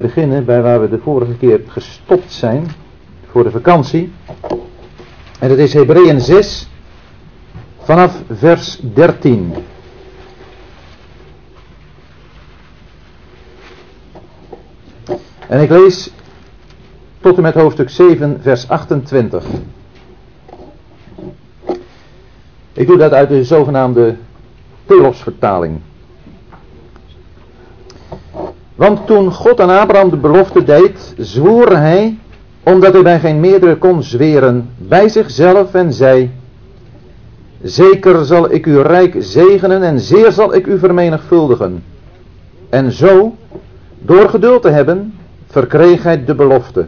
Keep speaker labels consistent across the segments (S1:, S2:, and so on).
S1: beginnen bij waar we de vorige keer gestopt zijn voor de vakantie. En dat is Hebreeën 6 vanaf vers 13. En ik lees tot en met hoofdstuk 7, vers 28. Ik doe dat uit de zogenaamde Telos-vertaling. Want toen God aan Abraham de belofte deed, zwoer hij, omdat hij bij geen meerdere kon zweren, bij zichzelf en zei: Zeker zal ik u rijk zegenen en zeer zal ik u vermenigvuldigen. En zo, door geduld te hebben, verkreeg hij de belofte.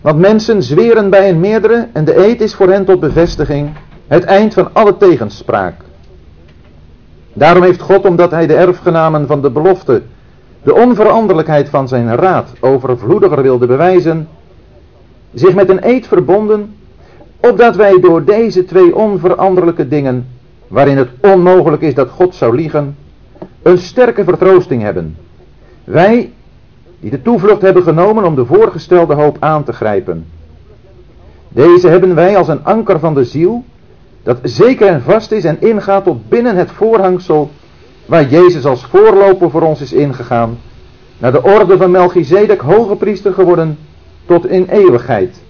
S1: Want mensen zweren bij een meerdere en de eed is voor hen tot bevestiging het eind van alle tegenspraak. Daarom heeft God, omdat hij de erfgenamen van de belofte, de onveranderlijkheid van zijn raad overvloediger wilde bewijzen, zich met een eed verbonden, opdat wij door deze twee onveranderlijke dingen, waarin het onmogelijk is dat God zou liegen, een sterke vertroosting hebben. Wij die de toevlucht hebben genomen om de voorgestelde hoop aan te grijpen. Deze hebben wij als een anker van de ziel, dat zeker en vast is en ingaat tot binnen het voorhangsel waar Jezus als voorloper voor ons is ingegaan, naar de orde van Melchizedek hoge priester geworden tot in eeuwigheid.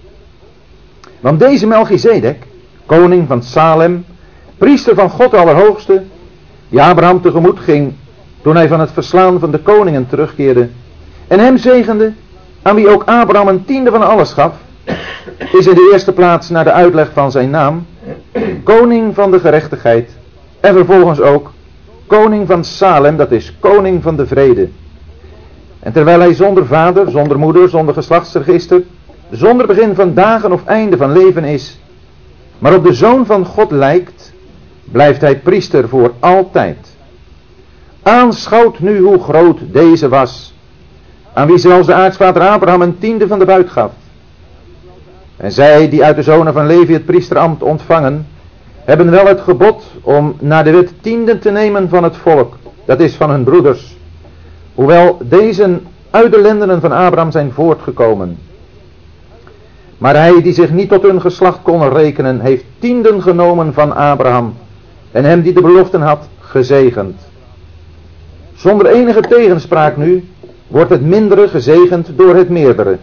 S1: Want deze Melchizedek, koning van Salem, priester van God Allerhoogste, die Abraham tegemoet ging toen hij van het verslaan van de koningen terugkeerde en hem zegende, aan wie ook Abraham een tiende van alles gaf, is in de eerste plaats naar de uitleg van zijn naam, koning van de gerechtigheid en vervolgens ook koning van Salem, dat is koning van de vrede. En terwijl hij zonder vader, zonder moeder, zonder geslachtsregister, zonder begin van dagen of einde van leven is, maar op de zoon van God lijkt, blijft hij priester voor altijd. Aanschouwt nu hoe groot deze was, aan wie zelfs de aartsvader Abraham een tiende van de buit gaf. En zij die uit de zonen van Levi het priesterambt ontvangen, hebben wel het gebod om naar de wet tienden te nemen van het volk, dat is van hun broeders. Hoewel deze uit de lendenen van Abraham zijn voortgekomen. Maar hij die zich niet tot hun geslacht kon rekenen, heeft tienden genomen van Abraham en hem die de beloften had, gezegend. Zonder enige tegenspraak nu wordt het mindere gezegend door het meerdere.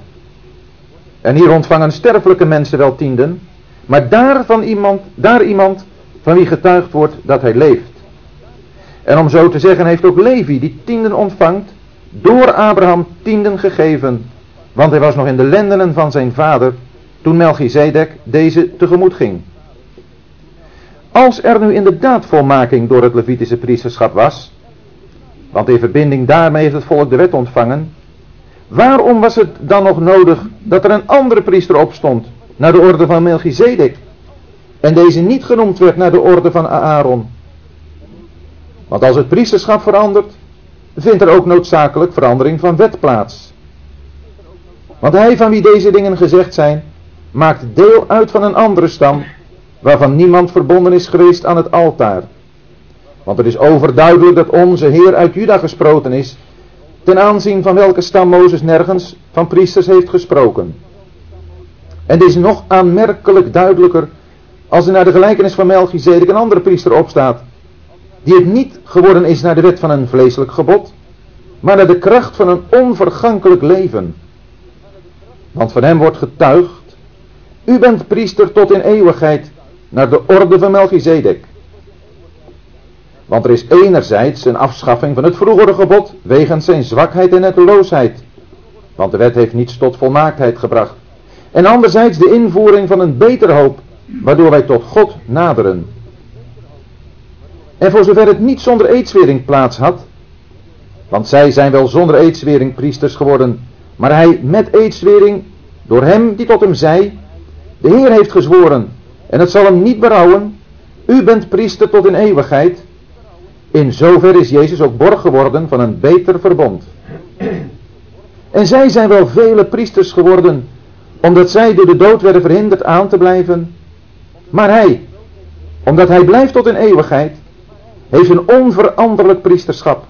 S1: En hier ontvangen sterfelijke mensen wel tienden, maar daar, van iemand, daar iemand van wie getuigd wordt dat hij leeft. En om zo te zeggen heeft ook Levi die tienden ontvangt, door Abraham tienden gegeven, want hij was nog in de lendenen van zijn vader toen Melchizedek deze tegemoet ging. Als er nu inderdaad volmaking door het Levitische priesterschap was, want in verbinding daarmee heeft het volk de wet ontvangen, waarom was het dan nog nodig dat er een andere priester opstond naar de orde van Melchizedek en deze niet genoemd werd naar de orde van Aaron? Want als het priesterschap verandert, vindt er ook noodzakelijk verandering van wet plaats. Want hij van wie deze dingen gezegd zijn, maakt deel uit van een andere stam, waarvan niemand verbonden is geweest aan het altaar. Want het is overduidelijk dat onze Heer uit Juda gesproken is, ten aanzien van welke stam Mozes nergens van priesters heeft gesproken. En dit is nog aanmerkelijk duidelijker als er naar de gelijkenis van Melchizedek een andere priester opstaat, die het niet geworden is naar de wet van een vleeselijk gebod, maar naar de kracht van een onvergankelijk leven. Want van hem wordt getuigd, u bent priester tot in eeuwigheid, naar de orde van Melchizedek. Want er is enerzijds een afschaffing van het vroegere gebod, wegens zijn zwakheid en netteloosheid. Want de wet heeft niets tot volmaaktheid gebracht. En anderzijds de invoering van een beter hoop, waardoor wij tot God naderen. En voor zover het niet zonder eedswering plaats had, want zij zijn wel zonder eedswering priesters geworden, maar hij met eedswering, door hem die tot hem zei, de Heer heeft gezworen, en het zal hem niet berouwen, u bent priester tot in eeuwigheid, in zover is Jezus ook borg geworden van een beter verbond. En zij zijn wel vele priesters geworden, omdat zij door de dood werden verhinderd aan te blijven. Maar hij, omdat hij blijft tot in eeuwigheid, heeft een onveranderlijk priesterschap.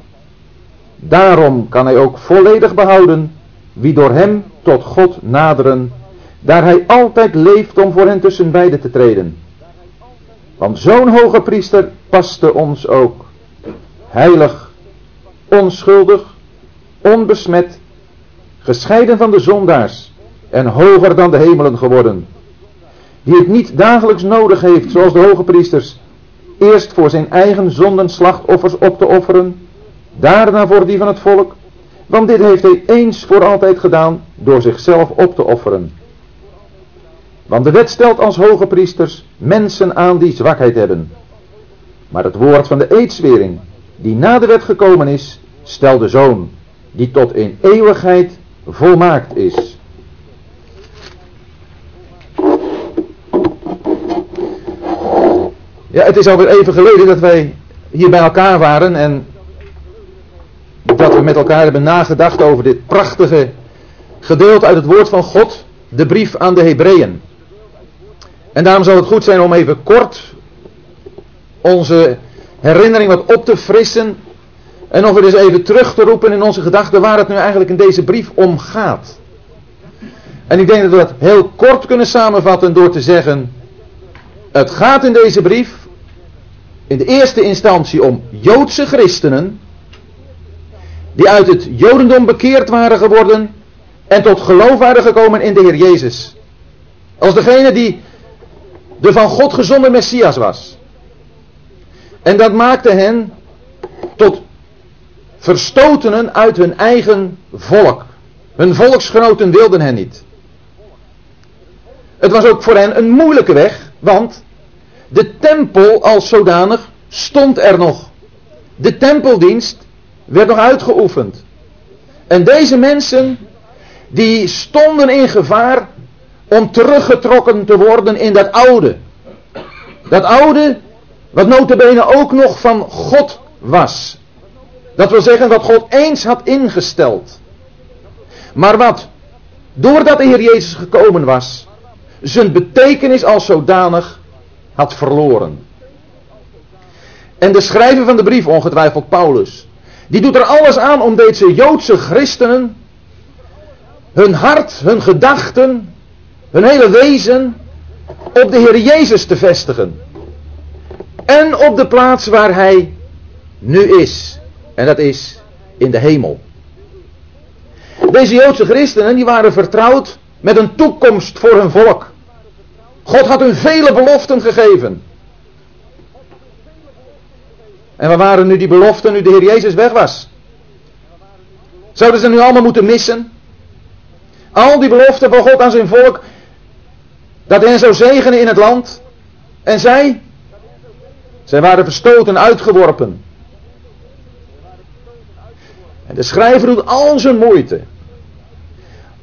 S1: Daarom kan hij ook volledig behouden wie door hem tot God naderen, daar hij altijd leeft om voor hen tussen beiden te treden. Want zo'n hoge priester paste ons ook. Heilig, onschuldig, onbesmet, gescheiden van de zondaars en hoger dan de hemelen geworden. Die het niet dagelijks nodig heeft, zoals de hoge priesters, eerst voor zijn eigen zonden slachtoffers op te offeren, daarna voor die van het volk, want dit heeft hij eens voor altijd gedaan door zichzelf op te offeren. Want de wet stelt als hoge priesters mensen aan die zwakheid hebben. Maar het woord van de eedswering, die na de wet gekomen is, stelt de zoon, die tot in eeuwigheid volmaakt is. Ja, het is alweer even geleden dat wij hier bij elkaar waren en dat we met elkaar hebben nagedacht over dit prachtige gedeelte uit het woord van God, de brief aan de Hebreeën. En daarom zal het goed zijn om even kort onze herinnering wat op te frissen en nog weer eens even terug te roepen in onze gedachten waar het nu eigenlijk in deze brief om gaat. En ik denk dat we dat heel kort kunnen samenvatten door te zeggen, het gaat in deze brief in de eerste instantie om Joodse christenen die uit het Jodendom bekeerd waren geworden en tot geloof waren gekomen in de Heer Jezus. Als degene die de van God gezonde Messias was. En dat maakte hen tot verstotenen uit hun eigen volk. Hun volksgenoten wilden hen niet. Het was ook voor hen een moeilijke weg, want de tempel als zodanig stond er nog. De tempeldienst werd nog uitgeoefend. En deze mensen, die stonden in gevaar om teruggetrokken te worden in dat oude. Dat oude, wat notabene ook nog van God was. Dat wil zeggen wat God eens had ingesteld. Maar wat, doordat de Heer Jezus gekomen was, zijn betekenis als zodanig had verloren. En de schrijver van de brief, ongetwijfeld Paulus, die doet er alles aan om deze Joodse christenen hun hart, hun gedachten, hun hele wezen op de Heer Jezus te vestigen. En op de plaats waar Hij nu is. En dat is in de hemel. Deze Joodse christenen die waren vertrouwd met een toekomst voor hun volk. God had hun vele beloften gegeven. En waar waren nu die beloften nu de Heer Jezus weg was? Zouden ze nu allemaal moeten missen? Al die beloften van God aan zijn volk. Dat hen zou zegenen in het land. En zij? Zij waren verstoten, uitgeworpen. En de schrijver doet al zijn moeite.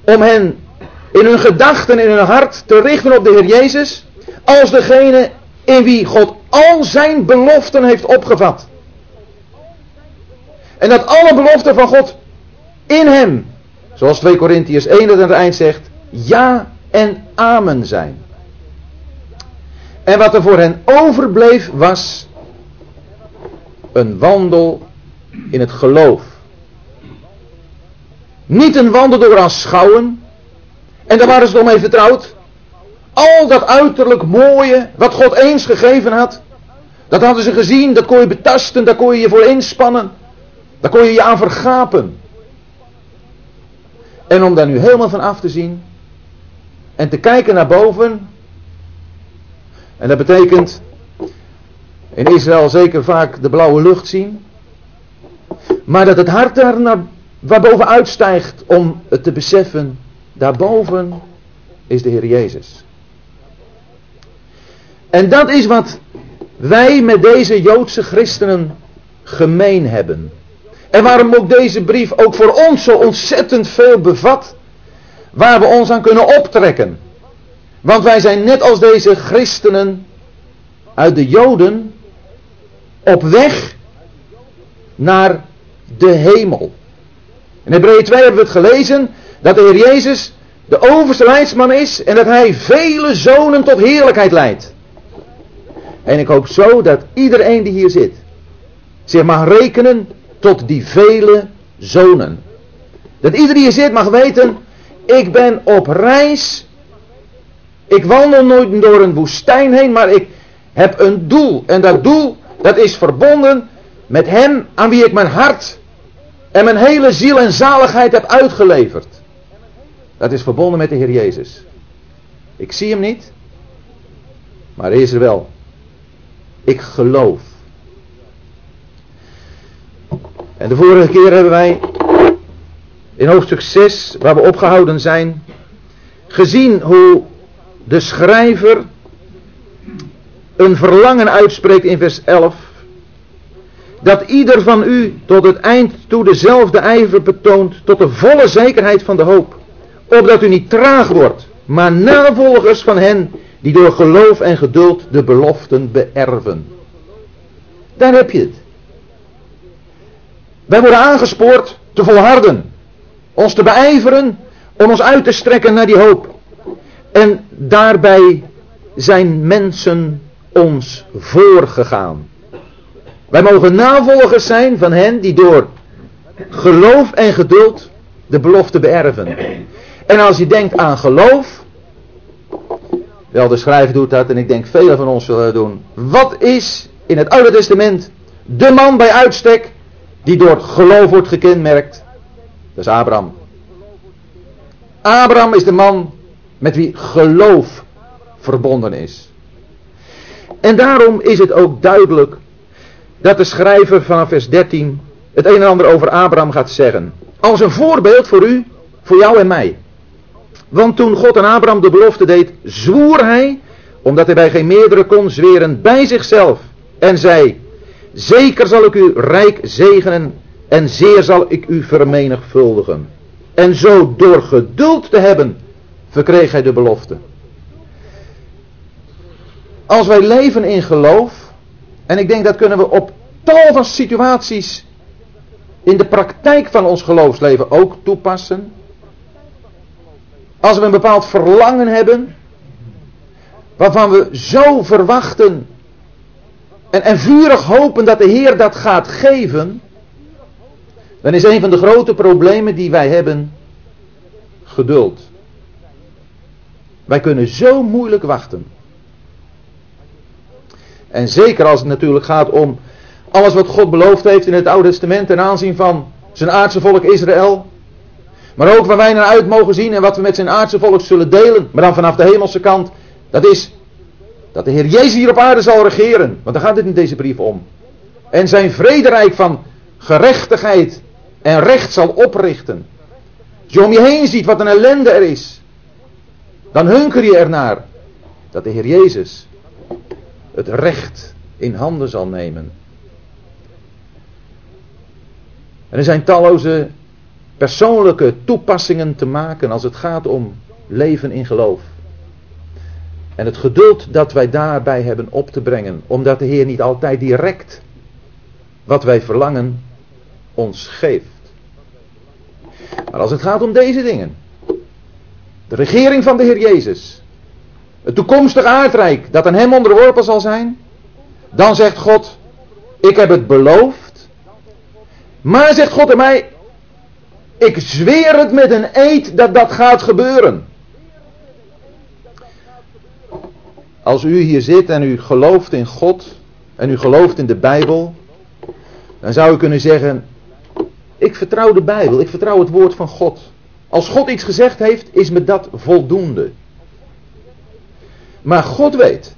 S1: Om hen in hun gedachten, in hun hart te richten op de Heer Jezus. Als degene in wie God al zijn beloften heeft opgevat. En dat alle beloften van God in hem, zoals 2 Korintiërs 1 aan het eind zegt, ja en amen zijn. En wat er voor hen overbleef was een wandel in het geloof. Niet een wandel door aanschouwen. En daar waren ze om mee vertrouwd. Al dat uiterlijk mooie wat God eens gegeven had. Dat hadden ze gezien, dat kon je betasten, daar kon je je voor inspannen. Daar kon je je aan vergapen. En om daar nu helemaal van af te zien. En te kijken naar boven. En dat betekent in Israël zeker vaak de blauwe lucht zien. Maar dat het hart daar naar, waarboven uitstijgt om het te beseffen. Daarboven is de Heer Jezus. En dat is wat wij met deze Joodse christenen gemeen hebben. En waarom ook deze brief ook voor ons zo ontzettend veel bevat. Waar we ons aan kunnen optrekken. Want wij zijn net als deze christenen uit de Joden op weg naar de hemel. In Hebreeën 2 hebben we het gelezen dat de Heer Jezus de overste leidsman is en dat hij vele zonen tot heerlijkheid leidt. En ik hoop zo dat iedereen die hier zit zich mag rekenen tot die vele zonen. Dat iedereen hier zit mag weten, ik ben op reis. Ik wandel nooit door een woestijn heen, maar ik heb een doel. En dat doel, dat is verbonden met hem aan wie ik mijn hart en mijn hele ziel en zaligheid heb uitgeleverd. Dat is verbonden met de Heer Jezus. Ik zie hem niet, maar hij is er wel. Ik geloof. En de vorige keer hebben wij in hoofdstuk 6, waar we opgehouden zijn, gezien hoe de schrijver een verlangen uitspreekt in vers 11. Dat ieder van u tot het eind toe dezelfde ijver betoont, tot de volle zekerheid van de hoop. Opdat u niet traag wordt, maar navolgers van hen die door geloof en geduld de beloften beërven. Daar heb je het. Wij worden aangespoord te volharden, ons te beijveren, om ons uit te strekken naar die hoop. En daarbij zijn mensen ons voorgegaan. Wij mogen navolgers zijn van hen die door geloof en geduld de belofte beërven. En als je denkt aan geloof, wel de schrijver doet dat en ik denk velen van ons zullen dat doen. Wat is in het Oude Testament de man bij uitstek die door geloof wordt gekenmerkt? Dat is Abraham. Abraham is de man met wie geloof verbonden is. En daarom is het ook duidelijk dat de schrijver vanaf vers 13 het een en ander over Abraham gaat zeggen. Als een voorbeeld voor u, voor jou en mij. Want toen God aan Abraham de belofte deed, zwoer hij, omdat hij bij geen meerdere kon zweren, bij zichzelf. En zei, zeker zal ik u rijk zegenen en zeer zal ik u vermenigvuldigen. En zo door geduld te hebben, verkreeg hij de belofte. Als wij leven in geloof, en ik denk dat kunnen we op tal van situaties in de praktijk van ons geloofsleven ook toepassen. Als we een bepaald verlangen hebben, waarvan we zo verwachten en, en vurig hopen dat de Heer dat gaat geven, dan is een van de grote problemen die wij hebben geduld. Wij kunnen zo moeilijk wachten. En zeker als het natuurlijk gaat om alles wat God beloofd heeft in het Oude Testament ten aanzien van zijn aardse volk Israël. Maar ook waar wij naar uit mogen zien en wat we met zijn aardse volk zullen delen, maar dan vanaf de hemelse kant. Dat is dat de Heer Jezus hier op aarde zal regeren. Want daar gaat het in deze brief om. En zijn vrederijk van gerechtigheid en recht zal oprichten. Als je om je heen ziet wat een ellende er is. Dan hunker je ernaar dat de Heer Jezus het recht in handen zal nemen. En er zijn talloze persoonlijke toepassingen te maken als het gaat om leven in geloof. En het geduld dat wij daarbij hebben op te brengen, omdat de Heer niet altijd direct wat wij verlangen ons geeft. Maar als het gaat om deze dingen, de regering van de Heer Jezus, het toekomstig aardrijk dat aan Hem onderworpen zal zijn, dan zegt God, ik heb het beloofd, maar zegt God aan mij, ik zweer het met een eed dat dat gaat gebeuren. Als u hier zit en u gelooft in God en u gelooft in de Bijbel, dan zou u kunnen zeggen, ik vertrouw de Bijbel, ik vertrouw het woord van God. Als God iets gezegd heeft, is me dat voldoende. Maar God weet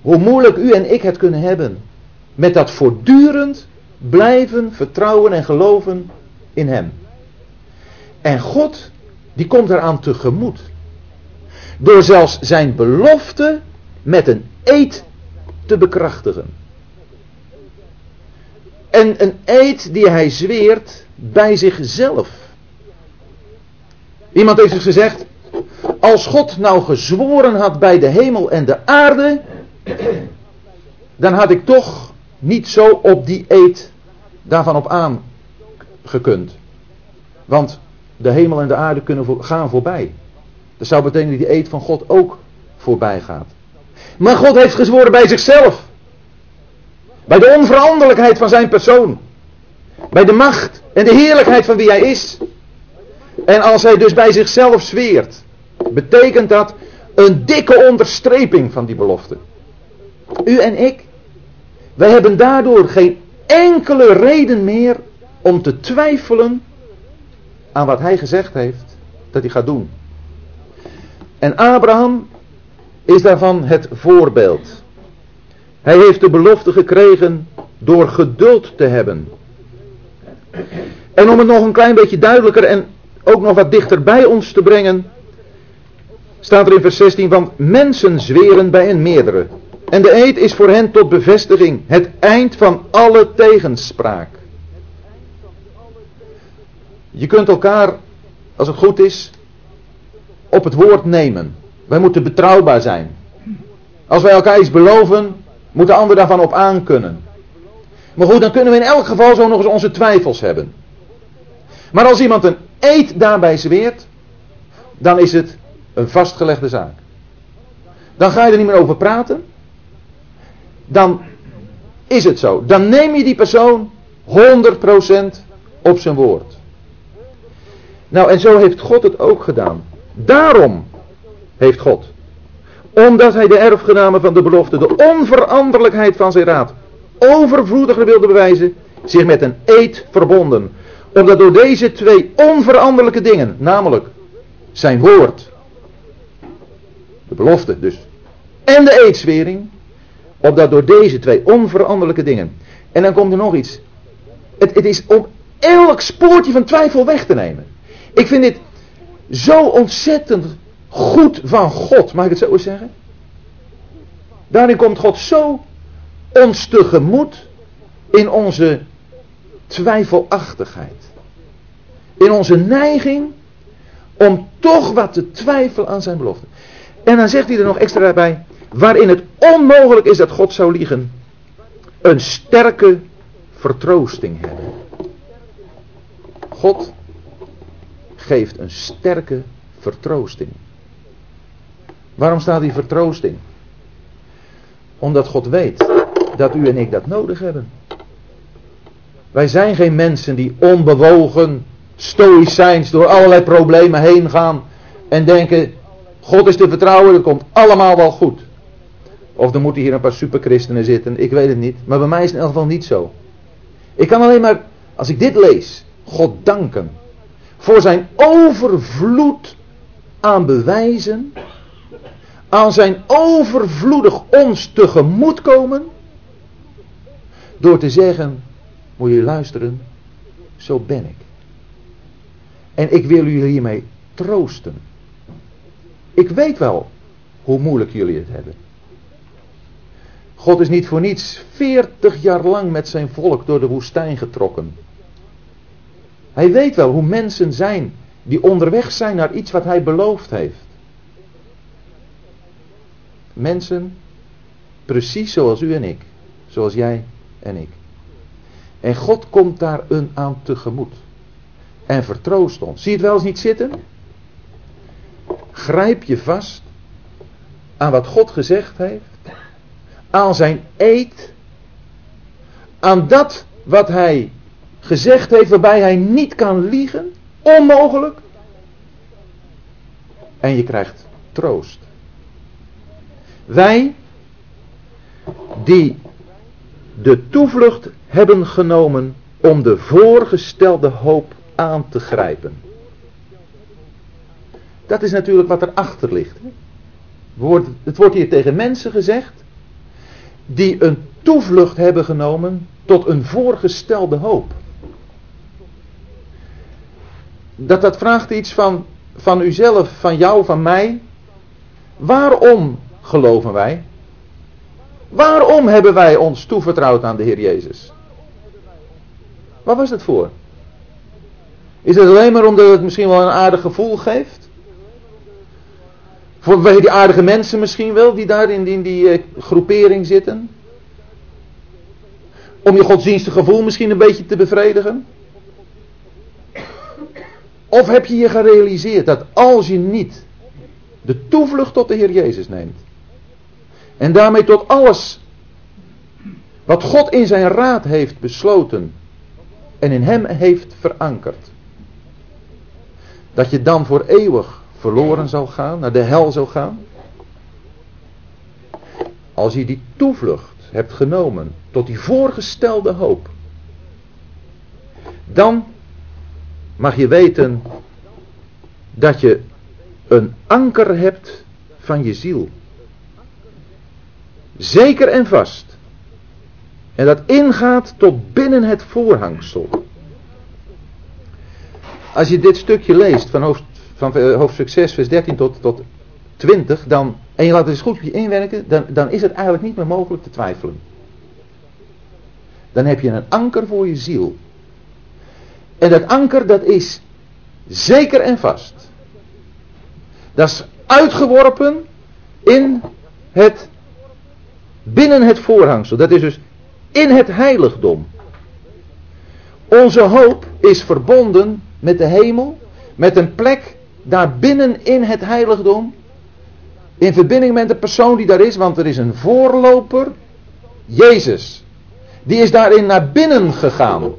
S1: hoe moeilijk u en ik het kunnen hebben met dat voortdurend blijven vertrouwen en geloven in Hem. En God, die komt eraan tegemoet. Door zelfs zijn belofte met een eed te bekrachtigen. En een eed die hij zweert bij zichzelf. Iemand heeft dus gezegd, als God nou gezworen had bij de hemel en de aarde, dan had ik toch niet zo op die eed daarvan op aangekund. Want de hemel en de aarde kunnen gaan voorbij. Dat zou betekenen dat die eed van God ook voorbij gaat. Maar God heeft gezworen bij zichzelf. Bij de onveranderlijkheid van zijn persoon. Bij de macht en de heerlijkheid van wie hij is. En als hij dus bij zichzelf zweert, betekent dat een dikke onderstreping van die belofte. U en ik, wij hebben daardoor geen enkele reden meer om te twijfelen aan wat hij gezegd heeft dat hij gaat doen. En Abraham is daarvan het voorbeeld. Hij heeft de belofte gekregen door geduld te hebben. En om het nog een klein beetje duidelijker en ook nog wat dichter bij ons te brengen, staat er in vers 16 van mensen zweren bij een meerdere. En de eed is voor hen tot bevestiging, het eind van alle tegenspraak. Je kunt elkaar, als het goed is, op het woord nemen. Wij moeten betrouwbaar zijn. Als wij elkaar iets beloven, moet de ander daarvan op aankunnen. Maar goed, dan kunnen we in elk geval zo nog eens onze twijfels hebben. Maar als iemand een eed daarbij zweert, dan is het een vastgelegde zaak. Dan ga je er niet meer over praten. Dan is het zo. Dan neem je die persoon 100% op zijn woord. Nou, en zo heeft God het ook gedaan. Daarom heeft God, omdat hij de erfgenamen van de belofte, de onveranderlijkheid van zijn raad, overvloediger wilde bewijzen, zich met een eed verbonden. Omdat door deze twee onveranderlijke dingen, namelijk zijn woord, de belofte dus, en de eedswering, opdat door deze twee onveranderlijke dingen. En dan komt er nog iets. Het, het is om elk spoortje van twijfel weg te nemen. Ik vind dit zo ontzettend goed van God, mag ik het zo eens zeggen? Daarin komt God zo ons tegemoet in onze twijfelachtigheid. In onze neiging om toch wat te twijfelen aan zijn belofte. En dan zegt hij er nog extra bij, waarin het onmogelijk is dat God zou liegen, een sterke vertroosting hebben. God geeft een sterke vertroosting. Waarom staat die vertroosting? Omdat God weet dat u en ik dat nodig hebben. Wij zijn geen mensen die onbewogen, stoïcijns door allerlei problemen heen gaan en denken, God is te vertrouwen, het komt allemaal wel goed. Of er moeten hier een paar superchristenen zitten, ik weet het niet. Maar bij mij is het in elk geval niet zo. Ik kan alleen maar, als ik dit lees, God danken. Voor zijn overvloed aan bewijzen. Aan zijn overvloedig ons tegemoetkomen. Door te zeggen, moet je luisteren, zo ben ik. En ik wil jullie hiermee troosten. Ik weet wel hoe moeilijk jullie het hebben. God is niet voor niets 40 jaar lang met zijn volk door de woestijn getrokken. Hij weet wel hoe mensen zijn die onderweg zijn naar iets wat hij beloofd heeft. Mensen precies zoals u en ik, zoals jij en ik. En God komt daar een aan tegemoet. En vertroost ons. Zie je het wel eens niet zitten? Grijp je vast aan wat God gezegd heeft. Aan zijn eed. Aan dat wat hij gezegd heeft waarbij hij niet kan liegen. Onmogelijk. En je krijgt troost. Wij die de toevlucht hebben genomen om de voorgestelde hoop aan te grijpen. Dat is natuurlijk wat erachter ligt. Het wordt hier tegen mensen gezegd die een toevlucht hebben genomen tot een voorgestelde hoop. Dat dat vraagt iets van, van uzelf, van jou, van mij. Waarom geloven wij? Waarom hebben wij ons toevertrouwd aan de Heer Jezus? Waar was het voor? Is het alleen maar omdat het misschien wel een aardig gevoel geeft? Vanwege die aardige mensen misschien wel, die daar in die, uh, groepering zitten? Om je godsdienstig gevoel misschien een beetje te bevredigen? Of heb je je gerealiseerd dat als je niet de toevlucht tot de Heer Jezus neemt. En daarmee tot alles wat God in zijn raad heeft besloten en in hem heeft verankerd. Dat je dan voor eeuwig verloren zal gaan, naar de hel zal gaan. Als je die toevlucht hebt genomen tot die voorgestelde hoop. Dan mag je weten dat je een anker hebt van je ziel. Zeker en vast. En dat ingaat tot binnen het voorhangsel. Als je dit stukje leest van, van eh, hoofdstuk 6 vers 13 tot, tot 20, dan, en je laat het eens goed op je inwerken, dan, dan is het eigenlijk niet meer mogelijk te twijfelen. Dan heb je een anker voor je ziel. En dat anker dat is zeker en vast. Dat is uitgeworpen in het, binnen het voorhangsel. Dat is dus in het heiligdom. Onze hoop is verbonden met de hemel, met een plek daar binnen in het heiligdom. In verbinding met de persoon die daar is, want er is een voorloper, Jezus. Die is daarin naar binnen gegaan.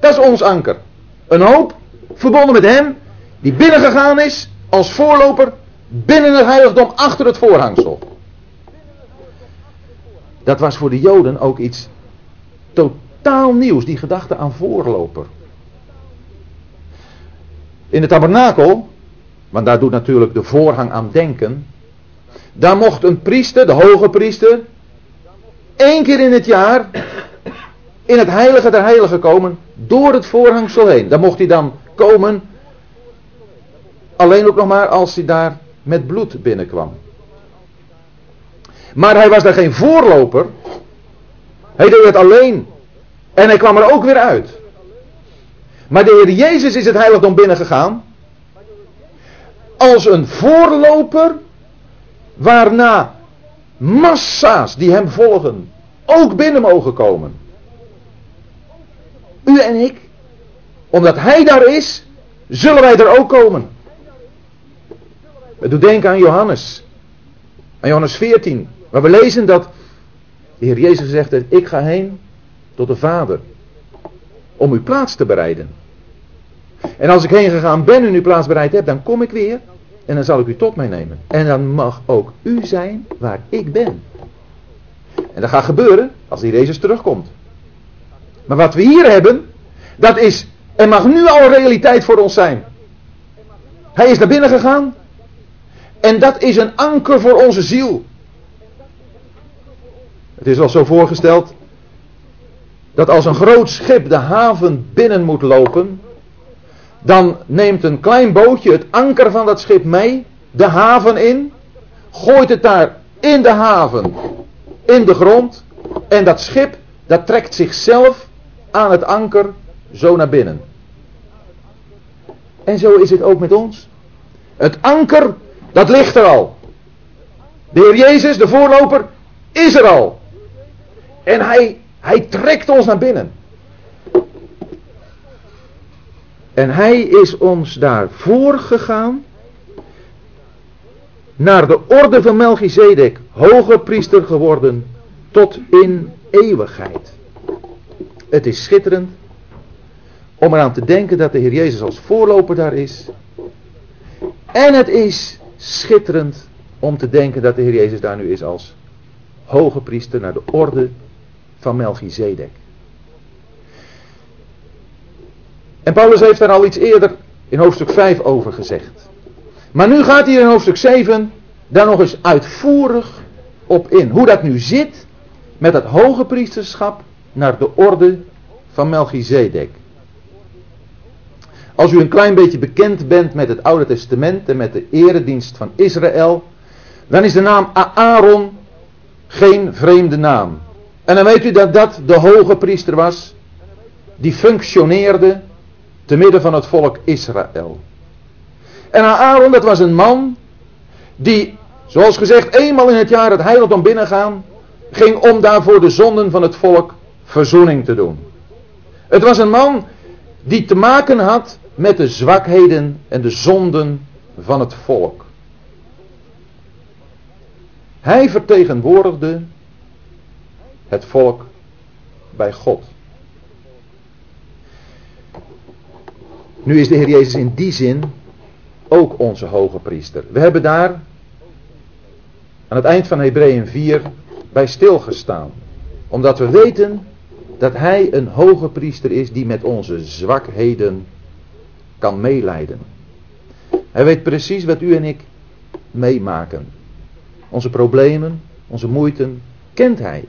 S1: Dat is ons anker. Een hoop verbonden met hem, die binnengegaan is als voorloper binnen het heiligdom achter het voorhangsel. Dat was voor de Joden ook iets totaal nieuws, die gedachte aan voorloper. In het tabernakel, want daar doet natuurlijk de voorhang aan denken, daar mocht een priester, de hoge priester, één keer in het jaar in het heilige der heiligen komen, door het voorhangsel heen. Daar mocht hij dan komen, alleen ook nog maar als hij daar met bloed binnenkwam. Maar hij was daar geen voorloper. Hij deed het alleen. En hij kwam er ook weer uit. Maar de Heer Jezus is het heiligdom binnengegaan. Als een voorloper. Waarna massa's die hem volgen ook binnen mogen komen. U en ik. Omdat hij daar is. Zullen wij er ook komen. Het doet denken aan Johannes. Aan Johannes 14. Maar we lezen dat de Heer Jezus heeft, ik ga heen tot de Vader. Om uw plaats te bereiden. En als ik heen gegaan ben en uw plaats bereid heb, dan kom ik weer. En dan zal ik u tot mij nemen. En dan mag ook u zijn waar ik ben. En dat gaat gebeuren als die Jezus terugkomt. Maar wat we hier hebben, dat is, en mag nu al realiteit voor ons zijn. Hij is naar binnen gegaan. En dat is een anker voor onze ziel. Het is al zo voorgesteld dat als een groot schip de haven binnen moet lopen, dan neemt een klein bootje het anker van dat schip mee, de haven in, gooit het daar in de haven, in de grond, en dat schip dat trekt zichzelf aan het anker zo naar binnen. En zo is het ook met ons. Het anker, dat ligt er al. De Heer Jezus, de voorloper, is er al. En hij, hij trekt ons naar binnen. En hij is ons daar voorgegaan naar de orde van Melchizedek, hoge priester geworden tot in eeuwigheid. Het is schitterend om eraan te denken dat de Heer Jezus als voorloper daar is. En het is schitterend om te denken dat de Heer Jezus daar nu is als hoge priester naar de orde van Melchizedek. En Paulus heeft daar al iets eerder in hoofdstuk 5 over gezegd. Maar nu gaat hij in hoofdstuk 7 daar nog eens uitvoerig op in. Hoe dat nu zit met het hoge priesterschap naar de orde van Melchizedek. Als u een klein beetje bekend bent met het Oude Testament en met de eredienst van Israël, dan is de naam Aaron geen vreemde naam. En dan weet u dat dat de hoge priester was, die functioneerde te midden van het volk Israël. En Aaron, dat was een man die, zoals gezegd, eenmaal in het jaar het heiligdom binnengaan, ging om daarvoor de zonden van het volk verzoening te doen. Het was een man die te maken had met de zwakheden en de zonden van het volk. Hij vertegenwoordigde het volk bij God. Nu is de Heer Jezus in die zin ook onze hoge priester. We hebben daar aan het eind van Hebreeën 4 bij stilgestaan. Omdat we weten dat Hij een hoge priester is die met onze zwakheden kan meeleiden. Hij weet precies wat u en ik meemaken. Onze problemen, onze moeiten, kent Hij.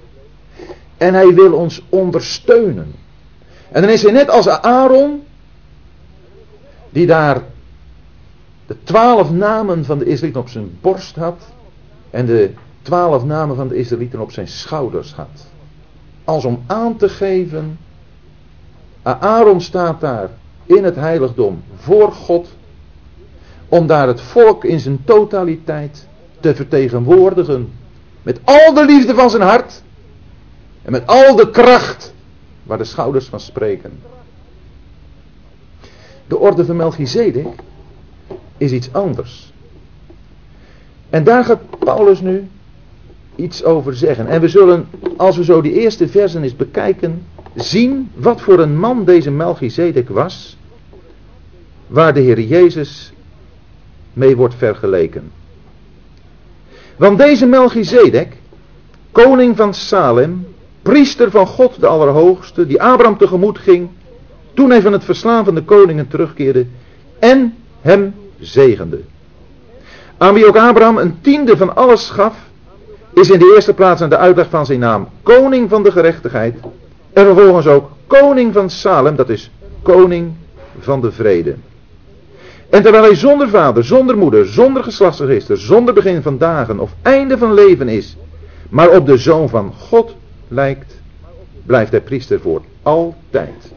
S1: En Hij wil ons ondersteunen. En dan is hij net als Aaron, die daar de twaalf namen van de Israëlieten op zijn borst had. En de twaalf namen van de Israëlieten op zijn schouders had. Als om aan te geven. Aaron staat daar in het heiligdom voor God. Om daar het volk in zijn totaliteit te vertegenwoordigen. Met al de liefde van zijn hart. En met al de kracht waar de schouders van spreken. De orde van Melchizedek is iets anders. En daar gaat Paulus nu iets over zeggen. En we zullen, als we zo die eerste versen eens bekijken, zien wat voor een man deze Melchizedek was, waar de Heer Jezus mee wordt vergeleken. Want deze Melchizedek, koning van Salem, priester van God de Allerhoogste, die Abraham tegemoet ging, toen hij van het verslaan van de koningen terugkeerde en hem zegende. Aan wie ook Abraham een tiende van alles gaf, is in de eerste plaats aan de uitleg van zijn naam koning van de gerechtigheid en vervolgens ook koning van Salem, dat is koning van de vrede. En terwijl hij zonder vader, zonder moeder, zonder geslachtsregister, zonder begin van dagen of einde van leven is, maar op de zoon van God lijkt, blijft hij priester voor altijd.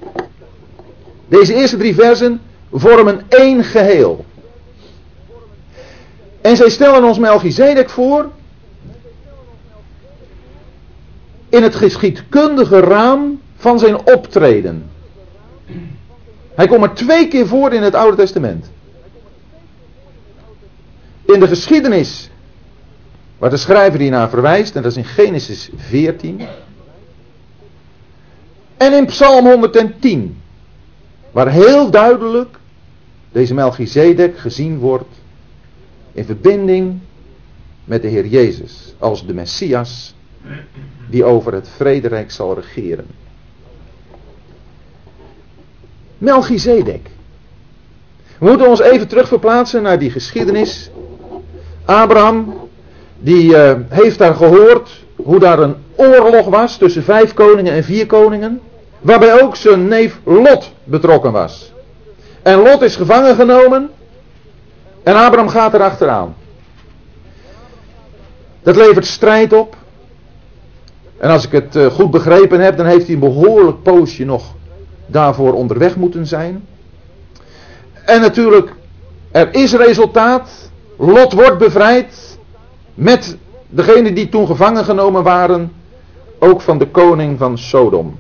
S1: Deze eerste drie versen vormen één geheel. En zij stellen ons Melchizedek voor in het geschiedkundige raam van zijn optreden. Hij komt er twee keer voor in het Oude Testament. In de geschiedenis, waar de schrijver hier naar verwijst, en dat is in Genesis 14. En in Psalm 110, waar heel duidelijk deze Melchizedek gezien wordt in verbinding met de Heer Jezus als de Messias die over het vrederijk zal regeren. Melchizedek. We moeten ons even terug verplaatsen naar die geschiedenis. Abraham, die uh, heeft daar gehoord hoe daar een oorlog was tussen vijf koningen en vier koningen. Waarbij ook zijn neef Lot betrokken was. En Lot is gevangen genomen. En Abraham gaat erachteraan. Dat levert strijd op. En als ik het eh, goed begrepen heb, dan heeft hij een behoorlijk poosje nog daarvoor onderweg moeten zijn. En natuurlijk, er is resultaat. Lot wordt bevrijd. Met degenen die toen gevangen genomen waren. Ook van de koning van Sodom.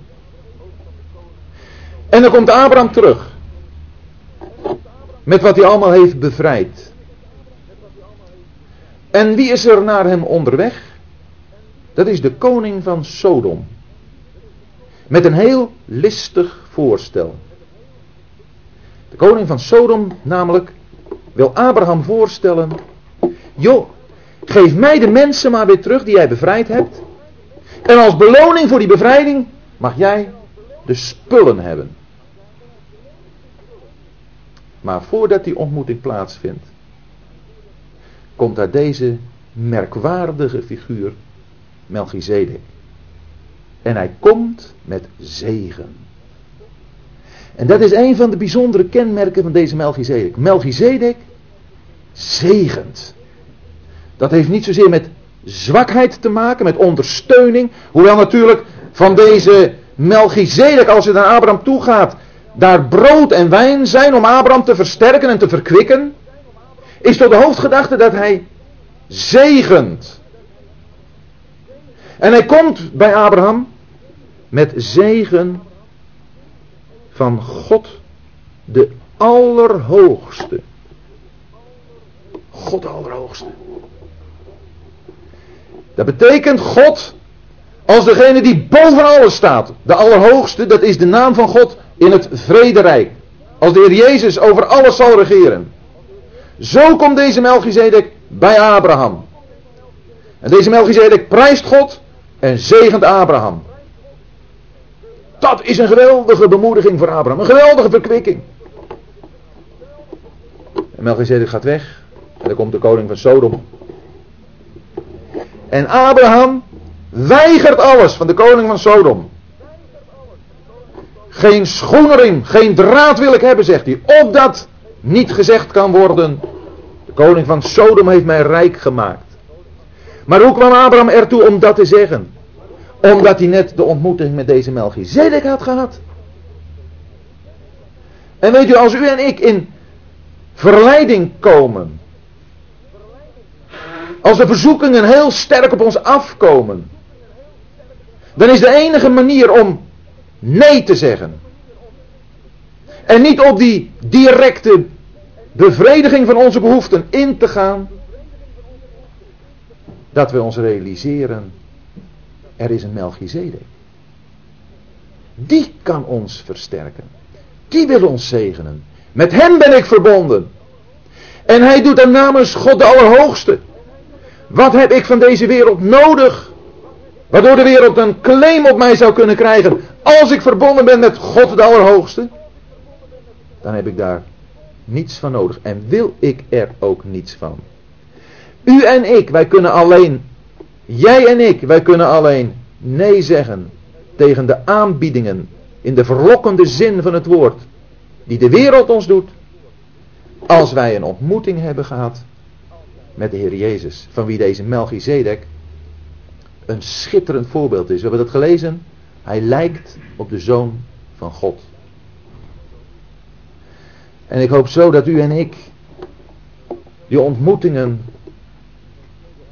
S1: En dan komt Abraham terug. Met wat hij allemaal heeft bevrijd. En wie is er naar hem onderweg? Dat is de koning van Sodom. Met een heel listig voorstel. De koning van Sodom namelijk wil Abraham voorstellen. Joh, geef mij de mensen maar weer terug die jij bevrijd hebt. En als beloning voor die bevrijding mag jij de spullen hebben. Maar voordat die ontmoeting plaatsvindt, komt daar deze merkwaardige figuur Melchizedek. En hij komt met zegen. En dat is een van de bijzondere kenmerken van deze Melchizedek. Melchizedek zegent. Dat heeft niet zozeer met zwakheid te maken, met ondersteuning. Hoewel natuurlijk van deze Melchizedek, als het naar Abraham toe gaat, daar brood en wijn zijn om Abraham te versterken en te verkwikken, is tot de hoofdgedachte dat hij zegent. En hij komt bij Abraham met zegen van God de Allerhoogste. God de Allerhoogste. Dat betekent God als degene die boven alles staat. De Allerhoogste, dat is de naam van God in het vrederijk. Als de Heer Jezus over alles zal regeren. Zo komt deze Melchizedek bij Abraham. En deze Melchizedek prijst God en zegent Abraham. Dat is een geweldige bemoediging voor Abraham. Een geweldige verkwikking. En Melchizedek gaat weg. En dan komt de koning van Sodom. En Abraham weigert alles van de koning van Sodom. Geen schoenering, geen draad wil ik hebben, zegt hij. Opdat niet gezegd kan worden. De koning van Sodom heeft mij rijk gemaakt. Maar hoe kwam Abraham ertoe om dat te zeggen? Omdat hij net de ontmoeting met deze Melchizedek had gehad. En weet u, als u en ik in verleiding komen. Als de verzoekingen heel sterk op ons afkomen. Dan is de enige manier om nee te zeggen. En niet op die directe bevrediging van onze behoeften in te gaan. Dat we ons realiseren, er is een Melchizedek. Die kan ons versterken. Die wil ons zegenen. Met hem ben ik verbonden. En hij doet dat namens God de Allerhoogste. Wat heb ik van deze wereld nodig? Waardoor de wereld een claim op mij zou kunnen krijgen. Als ik verbonden ben met God de Allerhoogste. Dan heb ik daar niets van nodig. En wil ik er ook niets van. U en ik, wij kunnen alleen. Jij en ik, wij kunnen alleen nee zeggen tegen de aanbiedingen in de verlokkende zin van het woord die de wereld ons doet als wij een ontmoeting hebben gehad met de Heer Jezus, van wie deze Melchizedek een schitterend voorbeeld is. We hebben dat gelezen. Hij lijkt op de Zoon van God. En ik hoop zo dat u en ik die ontmoetingen,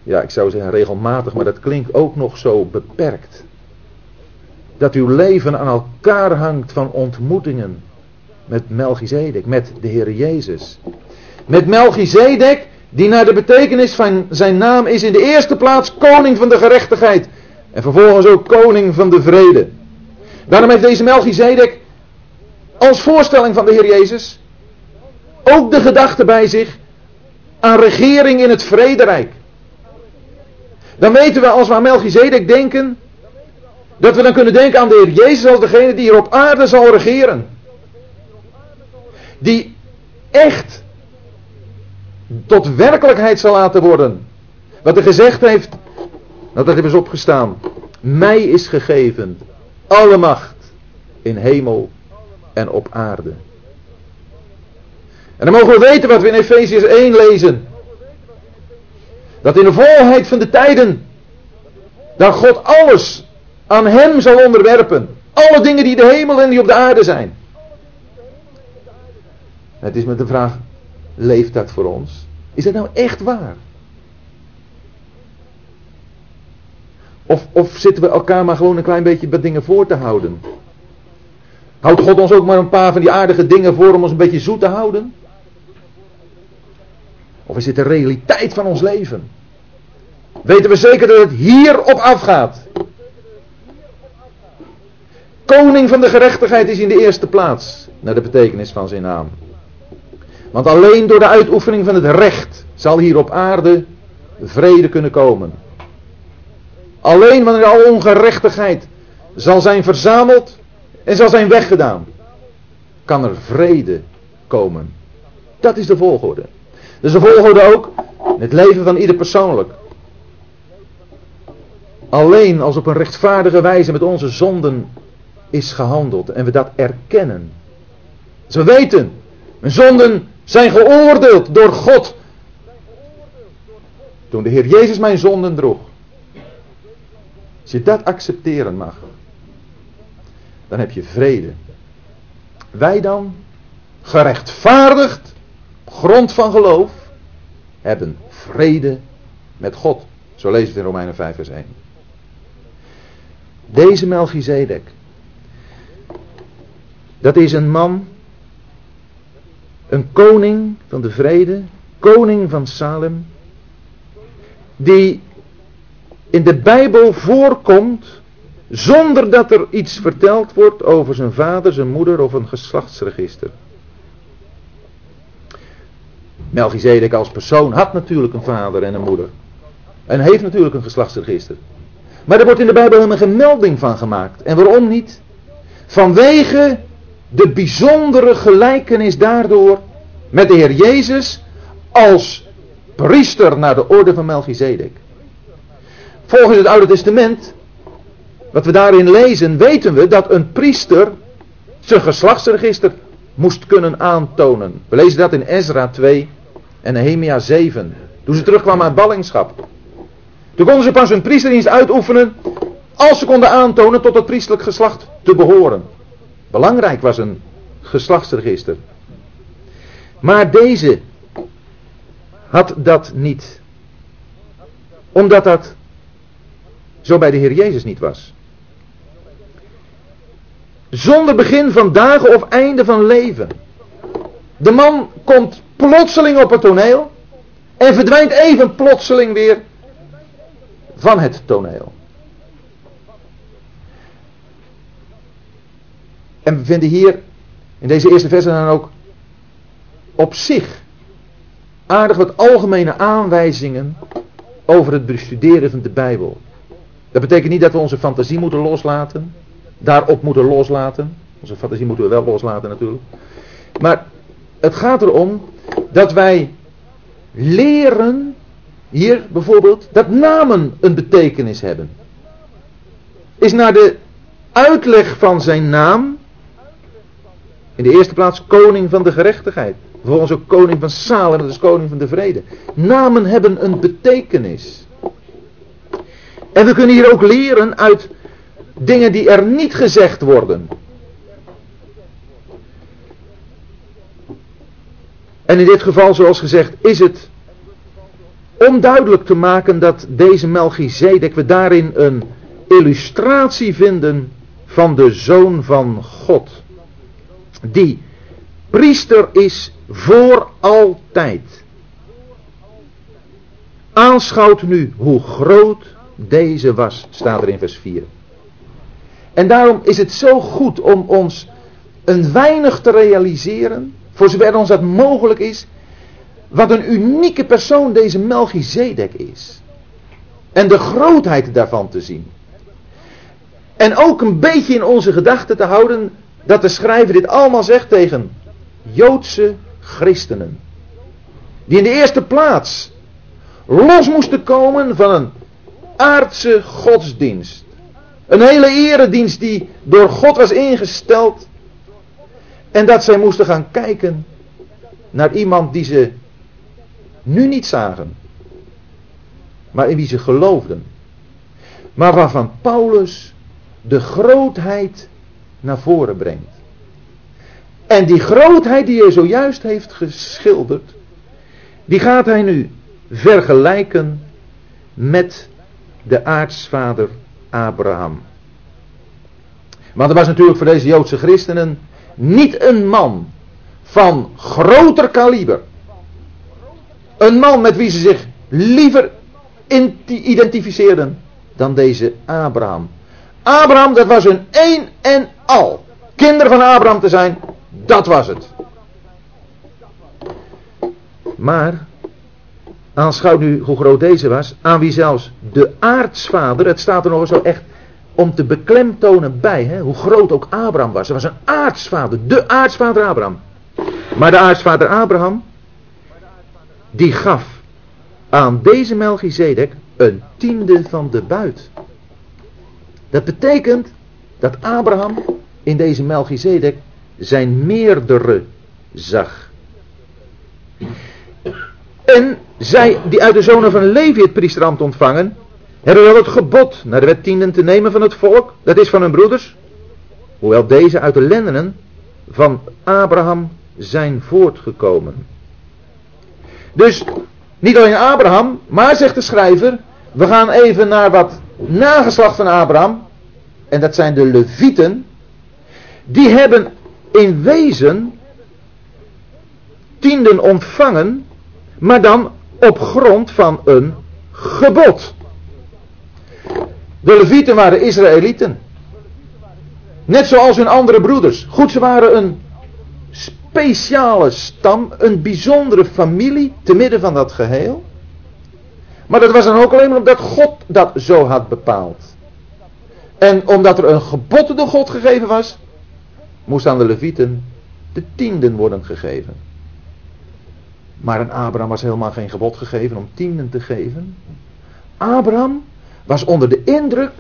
S1: ja ik zou zeggen regelmatig, maar dat klinkt ook nog zo beperkt. Dat uw leven aan elkaar hangt van ontmoetingen met Melchizedek, met de Heer Jezus. Met Melchizedek, die naar de betekenis van zijn naam is in de eerste plaats koning van de gerechtigheid. En vervolgens ook koning van de vrede. Daarom heeft deze Melchizedek als voorstelling van de Heer Jezus ook de gedachte bij zich aan regering in het vrederijk. Dan weten we als we aan Melchizedek denken, dat we dan kunnen denken aan de Heer Jezus als degene die hier op aarde zal regeren die echt tot werkelijkheid zal laten worden. Wat hij gezegd heeft, dat heeft eens opgestaan. Mij is gegeven alle macht in hemel en op aarde. En dan mogen we weten wat we in Efeziërs 1 lezen. Dat in de volheid van de tijden, dat God alles aan hem zal onderwerpen. Alle dingen die de hemel en die op de aarde zijn. Het is met de vraag, leeft dat voor ons? Is dat nou echt waar? Of, of zitten we elkaar maar gewoon een klein beetje wat dingen voor te houden? Houdt God ons ook maar een paar van die aardige dingen voor om ons een beetje zoet te houden? Of is dit de realiteit van ons leven? Weten we zeker dat het hierop afgaat? Koning van de gerechtigheid is in de eerste plaats, naar de betekenis van zijn naam. Want alleen door de uitoefening van het recht zal hier op aarde vrede kunnen komen. Alleen wanneer al ongerechtigheid zal zijn verzameld en zal zijn weggedaan, kan er vrede komen. Dat is de volgorde. Dus de volgorde ook het leven van ieder persoonlijk. Alleen als op een rechtvaardige wijze met onze zonden is gehandeld en we dat erkennen. Dus we weten, mijn zonden zijn geoordeeld door God. Toen de Heer Jezus mijn zonden droeg. Als je dat accepteren mag, dan heb je vrede. Wij dan, gerechtvaardigd, op grond van geloof, hebben vrede met God. Zo we het in Romeinen 5 vers 1. Deze Melchizedek, dat is een man een koning van de vrede, koning van Salem, die in de Bijbel voorkomt zonder dat er iets verteld wordt over zijn vader, zijn moeder of een geslachtsregister. Melchizedek als persoon had natuurlijk een vader en een moeder. En heeft natuurlijk een geslachtsregister. Maar er wordt in de Bijbel helemaal geen melding van gemaakt. En waarom niet? Vanwege de bijzondere gelijkenis daardoor met de Heer Jezus als priester naar de orde van Melchizedek. Volgens het Oude Testament, wat we daarin lezen, weten we dat een priester zijn geslachtsregister moest kunnen aantonen. We lezen dat in Ezra 2 en Nehemia 7. Toen ze terugkwamen uit ballingschap. Toen konden ze pas hun priesterdienst uitoefenen als ze konden aantonen tot het priestelijk geslacht te behoren. Belangrijk was een geslachtsregister. Maar deze had dat niet. Omdat dat zo bij de Heer Jezus niet was. Zonder begin van dagen of einde van leven. De man komt plotseling op het toneel en verdwijnt even plotseling weer van het toneel. En we vinden hier in deze eerste versen dan ook op zich aardig wat algemene aanwijzingen over het bestuderen van de Bijbel. Dat betekent niet dat we onze fantasie moeten loslaten, daarop moeten loslaten. Onze fantasie moeten we wel loslaten natuurlijk. Maar het gaat erom dat wij leren, hier bijvoorbeeld, dat namen een betekenis hebben. Is naar de uitleg van zijn naam in de eerste plaats koning van de gerechtigheid. Vervolgens ook koning van Salem, dat is koning van de vrede. Namen hebben een betekenis. En we kunnen hier ook leren uit dingen die er niet gezegd worden. En in dit geval, zoals gezegd, is het om duidelijk te maken dat deze Melchizedek, we daarin een illustratie vinden van de Zoon van God die priester is voor altijd. Aanschouwt nu hoe groot deze was, staat er in vers 4. En daarom is het zo goed om ons een weinig te realiseren, voor zover ons dat mogelijk is, wat een unieke persoon deze Melchizedek is. En de grootheid daarvan te zien. En ook een beetje in onze gedachten te houden dat de schrijver dit allemaal zegt tegen Joodse christenen. Die in de eerste plaats los moesten komen van een aardse godsdienst. Een hele eredienst die door God was ingesteld. En dat zij moesten gaan kijken naar iemand die ze nu niet zagen. Maar in wie ze geloofden. Maar waarvan Paulus de grootheid naar voren brengt. En die grootheid die hij zojuist heeft geschilderd, die gaat hij nu vergelijken met de aartsvader Abraham. Want er was natuurlijk voor deze Joodse christenen niet een man van groter kaliber. Een man met wie ze zich liever identificeerden dan deze Abraham. Abraham, dat was hun één en al. Kinderen van Abraham te zijn, dat was het. Maar, aanschouw nu hoe groot deze was, aan wie zelfs de aartsvader, het staat er nog zo echt om te beklemtonen bij, hè, hoe groot ook Abraham was. Er was een aartsvader, de aartsvader Abraham. Maar de aartsvader Abraham, die gaf aan deze Melchizedek een tiende van de buit. Dat betekent dat Abraham in deze Melchizedek zijn meerdere zag. En zij die uit de zonen van Levi het priesterambt ontvangen, hebben wel het gebod naar de wet tienden te nemen van het volk, dat is van hun broeders, hoewel deze uit de lendenen van Abraham zijn voortgekomen. Dus niet alleen Abraham, maar zegt de schrijver, we gaan even naar wat nageslacht van Abraham, en dat zijn de Levieten, die hebben in wezen tienden ontvangen, maar dan op grond van een gebod. De Levieten waren Israëlieten. Net zoals hun andere broeders. Goed, ze waren een speciale stam, een bijzondere familie te midden van dat geheel. Maar dat was dan ook alleen maar omdat God dat zo had bepaald. En omdat er een gebod door God gegeven was, moest aan de Levieten de tienden worden gegeven. Maar aan Abraham was helemaal geen gebod gegeven om tienden te geven. Abraham was onder de indruk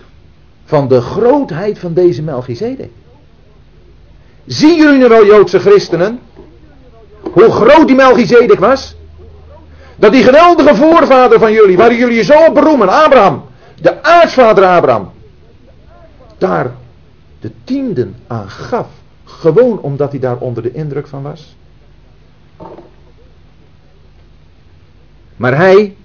S1: van de grootheid van deze Melchizedek. Zien jullie nu wel, Joodse christenen, hoe groot die Melchizedek was? Dat die geweldige voorvader van jullie, waar jullie zo op beroemen, Abraham, de aartsvader Abraham, daar de tienden aan gaf, gewoon omdat hij daar onder de indruk van was. Maar hij,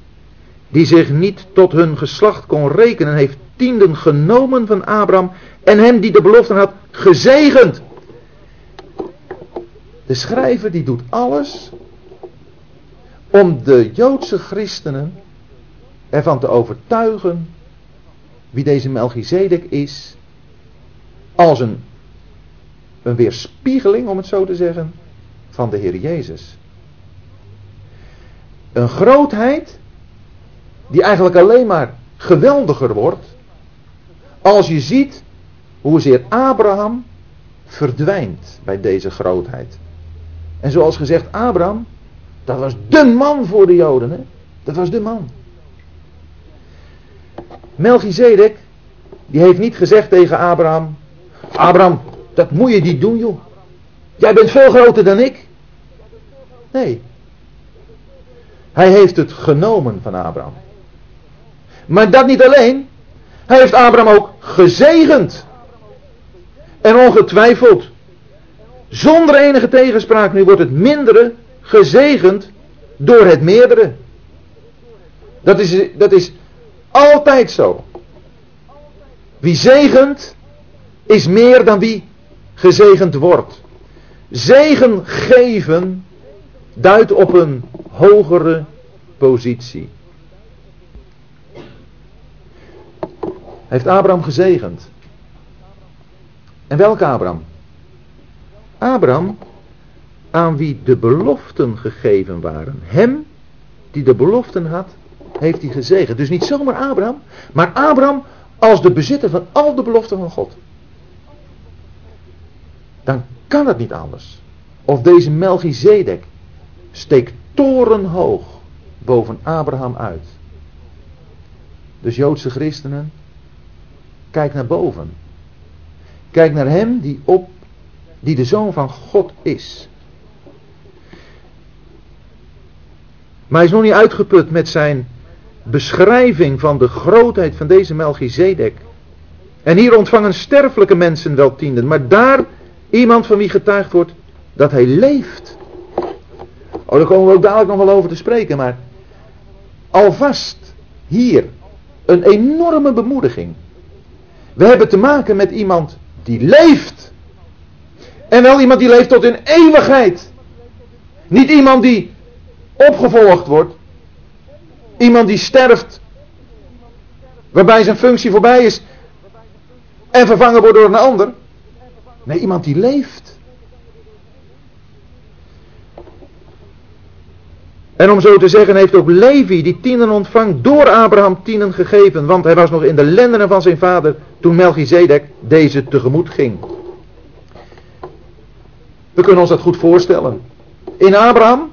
S1: die zich niet tot hun geslacht kon rekenen, heeft tienden genomen van Abraham en hem die de belofte had gezegend. De schrijver die doet alles om de Joodse christenen ervan te overtuigen wie deze Melchizedek is als een, een weerspiegeling, om het zo te zeggen, van de Heer Jezus. Een grootheid die eigenlijk alleen maar geweldiger wordt als je ziet hoezeer Abraham verdwijnt bij deze grootheid. En zoals gezegd, Abraham, dat was de man voor de Joden. Hè? Dat was de man. Melchizedek, die heeft niet gezegd tegen Abraham, Abraham, dat moet je niet doen joh. Jij bent veel groter dan ik. Nee. Hij heeft het genomen van Abraham. Maar dat niet alleen. Hij heeft Abraham ook gezegend. En ongetwijfeld. Zonder enige tegenspraak. Nu wordt het mindere gezegend door het meerdere. Dat is, dat is altijd zo. Wie zegent, is meer dan wie gezegend wordt. Zegen geven duidt op een hogere positie. Heeft Abraham gezegend. En welke Abraham? Abraham aan wie de beloften gegeven waren. Hem die de beloften had, heeft hij gezegend. Dus niet zomaar Abraham, maar Abraham als de bezitter van al de beloften van God dan kan het niet anders. Of deze Melchizedek steekt torenhoog boven Abraham uit. Dus Joodse christenen, kijk naar boven. Kijk naar hem die, op, die de zoon van God is. Maar hij is nog niet uitgeput met zijn beschrijving van de grootheid van deze Melchizedek. En hier ontvangen sterfelijke mensen wel tienden, maar daar Iemand van wie getuigd wordt dat hij leeft. Oh, daar komen we ook dadelijk nog wel over te spreken, maar alvast hier een enorme bemoediging. We hebben te maken met iemand die leeft. En wel iemand die leeft tot in eeuwigheid. Niet iemand die opgevolgd wordt. Iemand die sterft. Waarbij zijn functie voorbij is. En vervangen wordt door een ander. Nee, iemand die leeft. En om zo te zeggen heeft ook Levi die tienen ontvangt door Abraham tienen gegeven. Want hij was nog in de lendenen van zijn vader toen Melchizedek deze tegemoet ging. We kunnen ons dat goed voorstellen. In Abraham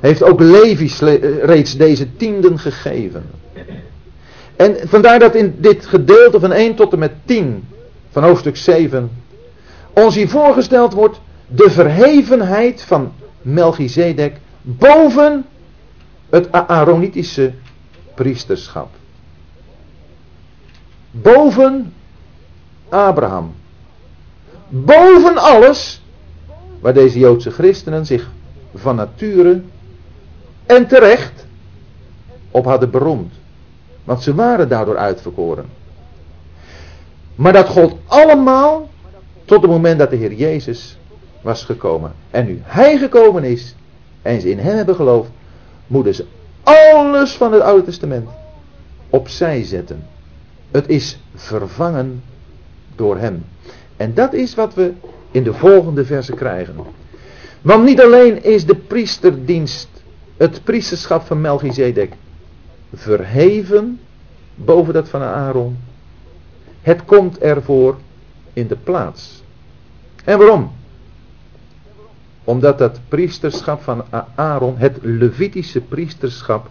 S1: heeft ook Levi reeds deze tienden gegeven. En vandaar dat in dit gedeelte van 1 tot en met 10 van hoofdstuk 7 ons hier voorgesteld wordt de verhevenheid van Melchizedek boven het Aaronitische priesterschap. Boven Abraham. Boven alles waar deze Joodse christenen zich van nature en terecht op hadden beroemd. Want ze waren daardoor uitverkoren. Maar dat gold allemaal tot het moment dat de Heer Jezus was gekomen. En nu Hij gekomen is en ze in Hem hebben geloofd, moeten ze alles van het Oude Testament opzij zetten. Het is vervangen door Hem. En dat is wat we in de volgende verse krijgen. Want niet alleen is de priesterdienst, het priesterschap van Melchizedek, verheven boven dat van Aaron. Het komt ervoor in de plaats. En waarom? Omdat dat priesterschap van Aaron, het Levitische priesterschap,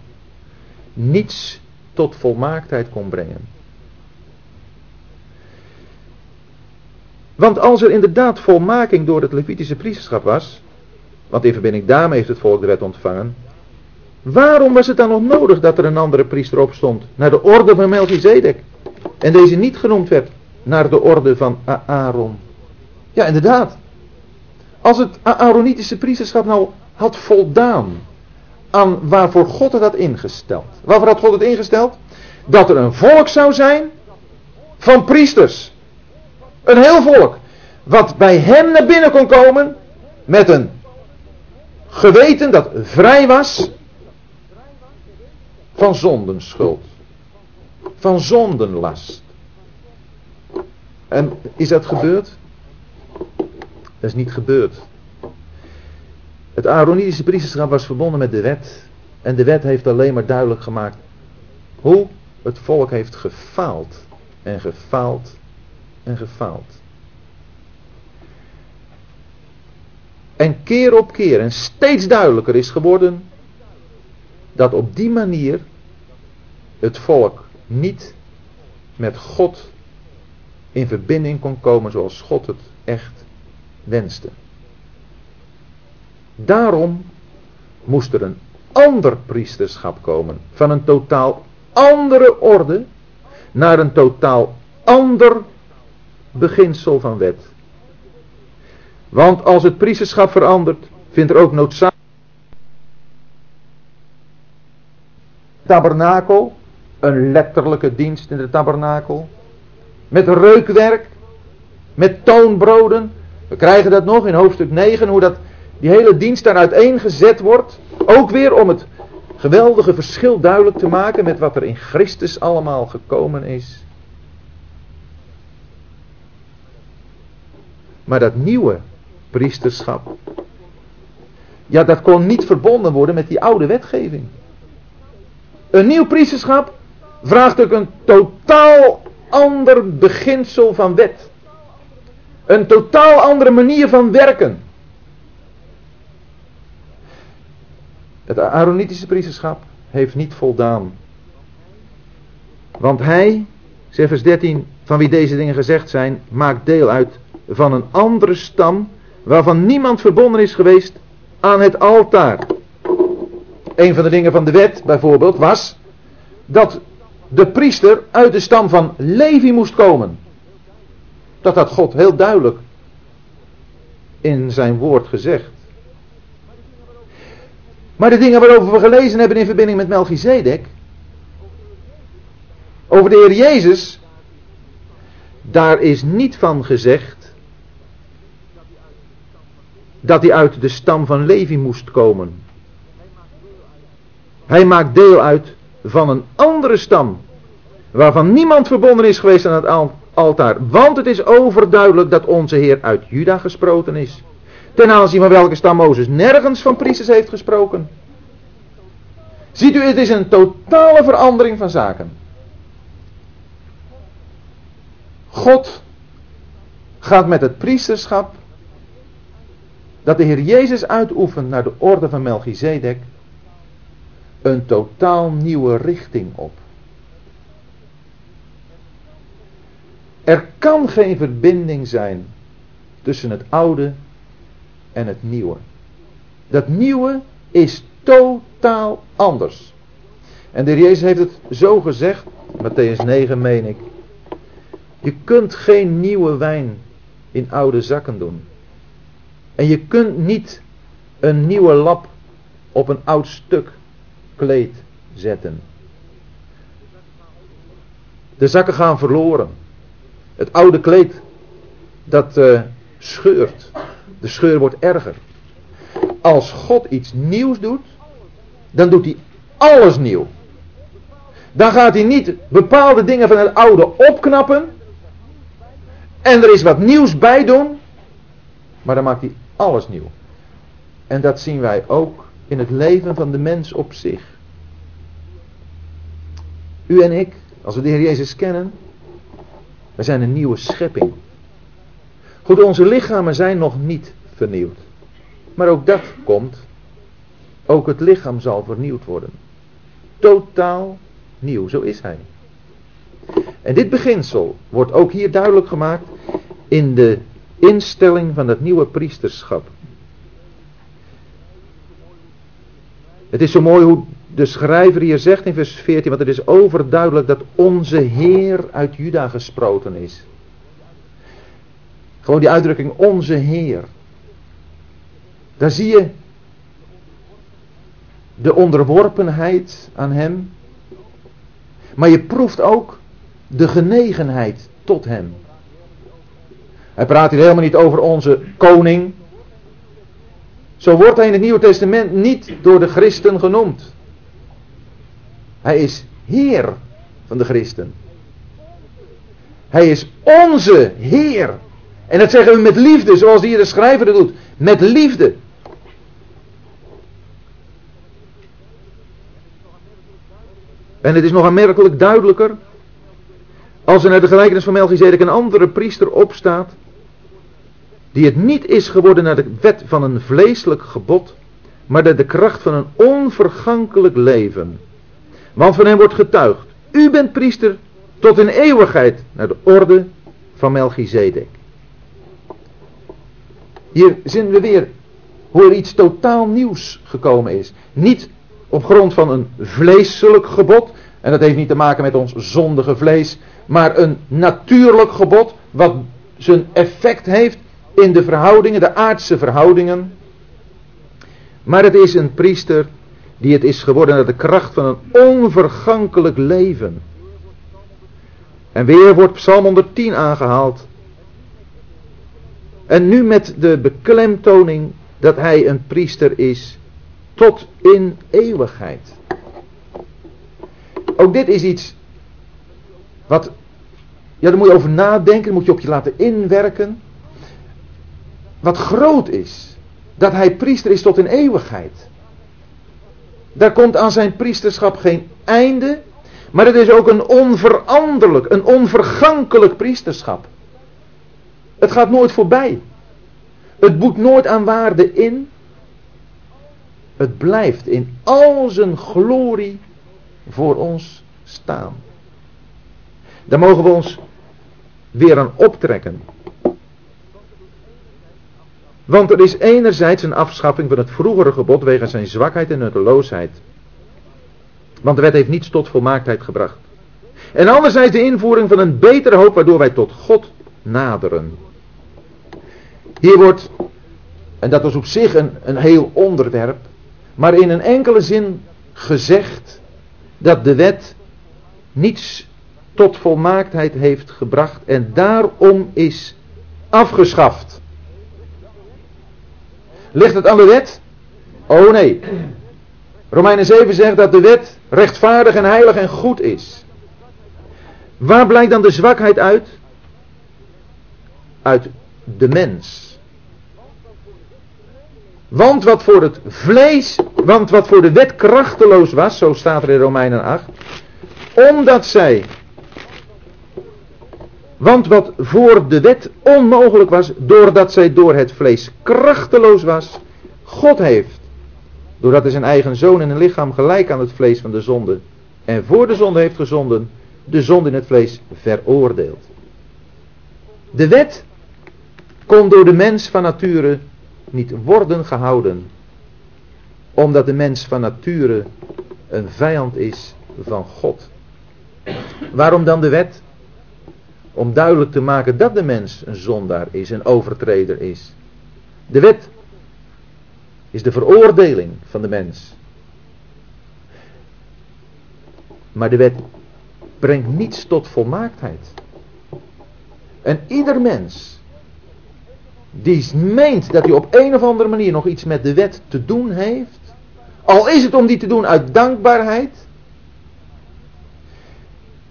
S1: niets tot volmaaktheid kon brengen. Want als er inderdaad volmaking door het Levitische priesterschap was, want in verbinding daarmee heeft het volk de wet ontvangen, waarom was het dan nog nodig dat er een andere priester opstond, naar de orde van Melchizedek, en deze niet genoemd werd naar de orde van Aaron? Ja, inderdaad. Als het Aaronitische priesterschap nou had voldaan aan waarvoor God het had ingesteld. Waarvoor had God het ingesteld? Dat er een volk zou zijn van priesters. Een heel volk. Wat bij hem naar binnen kon komen met een geweten dat vrij was van zondenschuld. Van zondenlast. En is dat gebeurd? Dat is niet gebeurd. Het Aaronitische priesterschap was verbonden met de wet. En de wet heeft alleen maar duidelijk gemaakt hoe het volk heeft gefaald. En gefaald en gefaald. En keer op keer en steeds duidelijker is geworden dat op die manier het volk niet met God in verbinding kon komen zoals God het echt wenste. Daarom moest er een ander priesterschap komen. Van een totaal andere orde naar een totaal ander beginsel van wet. Want als het priesterschap verandert, vindt er ook noodzakelijk tabernakel, een letterlijke dienst in de tabernakel, met reukwerk, met toonbroden. We krijgen dat nog in hoofdstuk 9, hoe dat die hele dienst daar uiteengezet wordt. Ook weer om het geweldige verschil duidelijk te maken met wat er in Christus allemaal gekomen is. Maar dat nieuwe priesterschap, ja dat kon niet verbonden worden met die oude wetgeving. Een nieuw priesterschap vraagt ook een totaal ander beginsel van wet. Een totaal andere manier van werken. Het Aaronitische priesterschap heeft niet voldaan. Want hij, zegt vers 13, van wie deze dingen gezegd zijn, maakt deel uit van een andere stam waarvan niemand verbonden is geweest aan het altaar. Een van de dingen van de wet bijvoorbeeld was dat de priester uit de stam van Levi moest komen. Dat had God heel duidelijk in zijn woord gezegd. Maar de dingen waarover we gelezen hebben in verbinding met Melchizedek, over de Heer Jezus, daar is niet van gezegd dat hij uit de stam van Levi moest komen. Hij maakt deel uit van een andere stam, waarvan niemand verbonden is geweest aan het altaar. Want het is overduidelijk dat onze Heer uit Juda gesproken is. Ten aanzien van welke stam Mozes nergens van priesters heeft gesproken. Ziet u, het is een totale verandering van zaken. God gaat met het priesterschap dat de Heer Jezus uitoefent naar de orde van Melchizedek een totaal nieuwe richting op. Er kan geen verbinding zijn tussen het oude en het nieuwe. Dat nieuwe is totaal anders. En de Jezus heeft het zo gezegd, Matthäus 9 meen ik. Je kunt geen nieuwe wijn in oude zakken doen. En je kunt niet een nieuwe lap op een oud stuk kleed zetten. De zakken gaan verloren. Het oude kleed, dat uh, scheurt. De scheur wordt erger. Als God iets nieuws doet, dan doet hij alles nieuw. Dan gaat hij niet bepaalde dingen van het oude opknappen. En er is wat nieuws bij doen. Maar dan maakt hij alles nieuw. En dat zien wij ook in het leven van de mens op zich. U en ik, als we de Heer Jezus kennen, we zijn een nieuwe schepping. Goed, onze lichamen zijn nog niet vernieuwd. Maar ook dat komt. Ook het lichaam zal vernieuwd worden. Totaal nieuw, zo is hij. En dit beginsel wordt ook hier duidelijk gemaakt in de instelling van het nieuwe priesterschap. Het is zo mooi hoe de schrijver hier zegt in vers 14, want het is overduidelijk dat onze Heer uit Juda gesproten is. Gewoon die uitdrukking onze Heer. Daar zie je de onderworpenheid aan Hem. Maar je proeft ook de genegenheid tot Hem. Hij praat hier helemaal niet over onze koning. Zo wordt hij in het Nieuwe Testament niet door de christen genoemd. Hij is Heer van de christen. Hij is onze Heer. En dat zeggen we met liefde, zoals hier de schrijver het doet. Met liefde. En het is nog aanmerkelijk duidelijker. Als er naar de gelijkenis van Melchizedek een andere priester opstaat. Die het niet is geworden naar de wet van een vleeselijk gebod. Maar naar de kracht van een onvergankelijk leven. Want van hem wordt getuigd. U bent priester tot in eeuwigheid naar de orde van Melchizedek. Hier zien we weer hoe er iets totaal nieuws gekomen is. Niet op grond van een vleeselijk gebod. En dat heeft niet te maken met ons zondige vlees. Maar een natuurlijk gebod. Wat zijn effect heeft in de verhoudingen, de aardse verhoudingen. Maar het is een priester die het is geworden naar de kracht van een onvergankelijk leven. En weer wordt Psalm 110 aangehaald. En nu met de beklemtoning dat hij een priester is tot in eeuwigheid. Ook dit is iets wat, ja daar moet je over nadenken, moet je op je laten inwerken. Wat groot is, dat hij priester is tot in eeuwigheid. Daar komt aan zijn priesterschap geen einde, maar het is ook een onveranderlijk, een onvergankelijk priesterschap. Het gaat nooit voorbij. Het boet nooit aan waarde in. Het blijft in al zijn glorie voor ons staan. Daar mogen we ons weer aan optrekken. Want er is enerzijds een afschaffing van het vroegere gebod wegens zijn zwakheid en nutteloosheid. Want de wet heeft niets tot volmaaktheid gebracht. En anderzijds de invoering van een betere hoop waardoor wij tot God naderen. Hier wordt, en dat was op zich een, een heel onderwerp, maar in een enkele zin gezegd dat de wet niets tot volmaaktheid heeft gebracht en daarom is afgeschaft. Ligt het aan de wet? Oh nee. Romeinen 7 zegt dat de wet rechtvaardig en heilig en goed is. Waar blijkt dan de zwakheid uit? Uit de mens. Want wat voor het vlees, want wat voor de wet krachteloos was, zo staat er in Romeinen 8, omdat zij, want wat voor de wet onmogelijk was, doordat zij door het vlees krachteloos was, God heeft, doordat hij zijn eigen zoon in een lichaam gelijk aan het vlees van de zonde en voor de zonde heeft gezonden, de zonde in het vlees veroordeeld. De wet kon door de mens van nature niet worden gehouden, omdat de mens van nature een vijand is van God. Waarom dan de wet? Om duidelijk te maken dat de mens een zondaar is, een overtreder is. De wet is de veroordeling van de mens. Maar de wet brengt niets tot volmaaktheid. En ieder mens die meent dat hij op een of andere manier nog iets met de wet te doen heeft, al is het om die te doen uit dankbaarheid,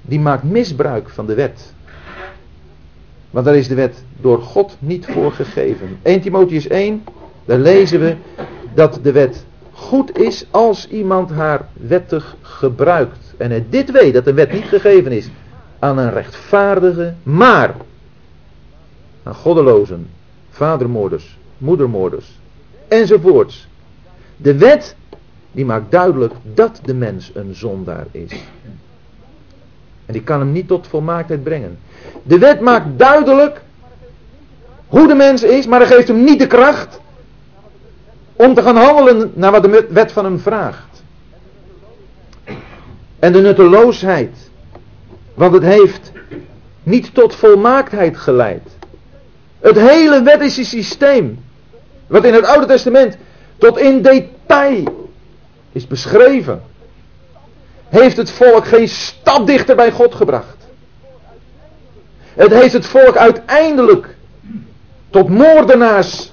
S1: die maakt misbruik van de wet. Want daar is de wet door God niet voor gegeven. 1 Timotheus 1, daar lezen we, dat de wet goed is als iemand haar wettig gebruikt. En hij dit weet, dat de wet niet gegeven is aan een rechtvaardige, maar aan goddelozen, vadermoorders, moedermoorders, enzovoorts. De wet, die maakt duidelijk dat de mens een zondaar is. En die kan hem niet tot volmaaktheid brengen. De wet maakt duidelijk hoe de mens is, maar hij geeft hem niet de kracht om te gaan handelen naar wat de wet van hem vraagt. En de nutteloosheid, want het heeft niet tot volmaaktheid geleid. Het hele wettische systeem, wat in het Oude Testament tot in detail is beschreven, heeft het volk geen stap dichter bij God gebracht. Het heeft het volk uiteindelijk tot moordenaars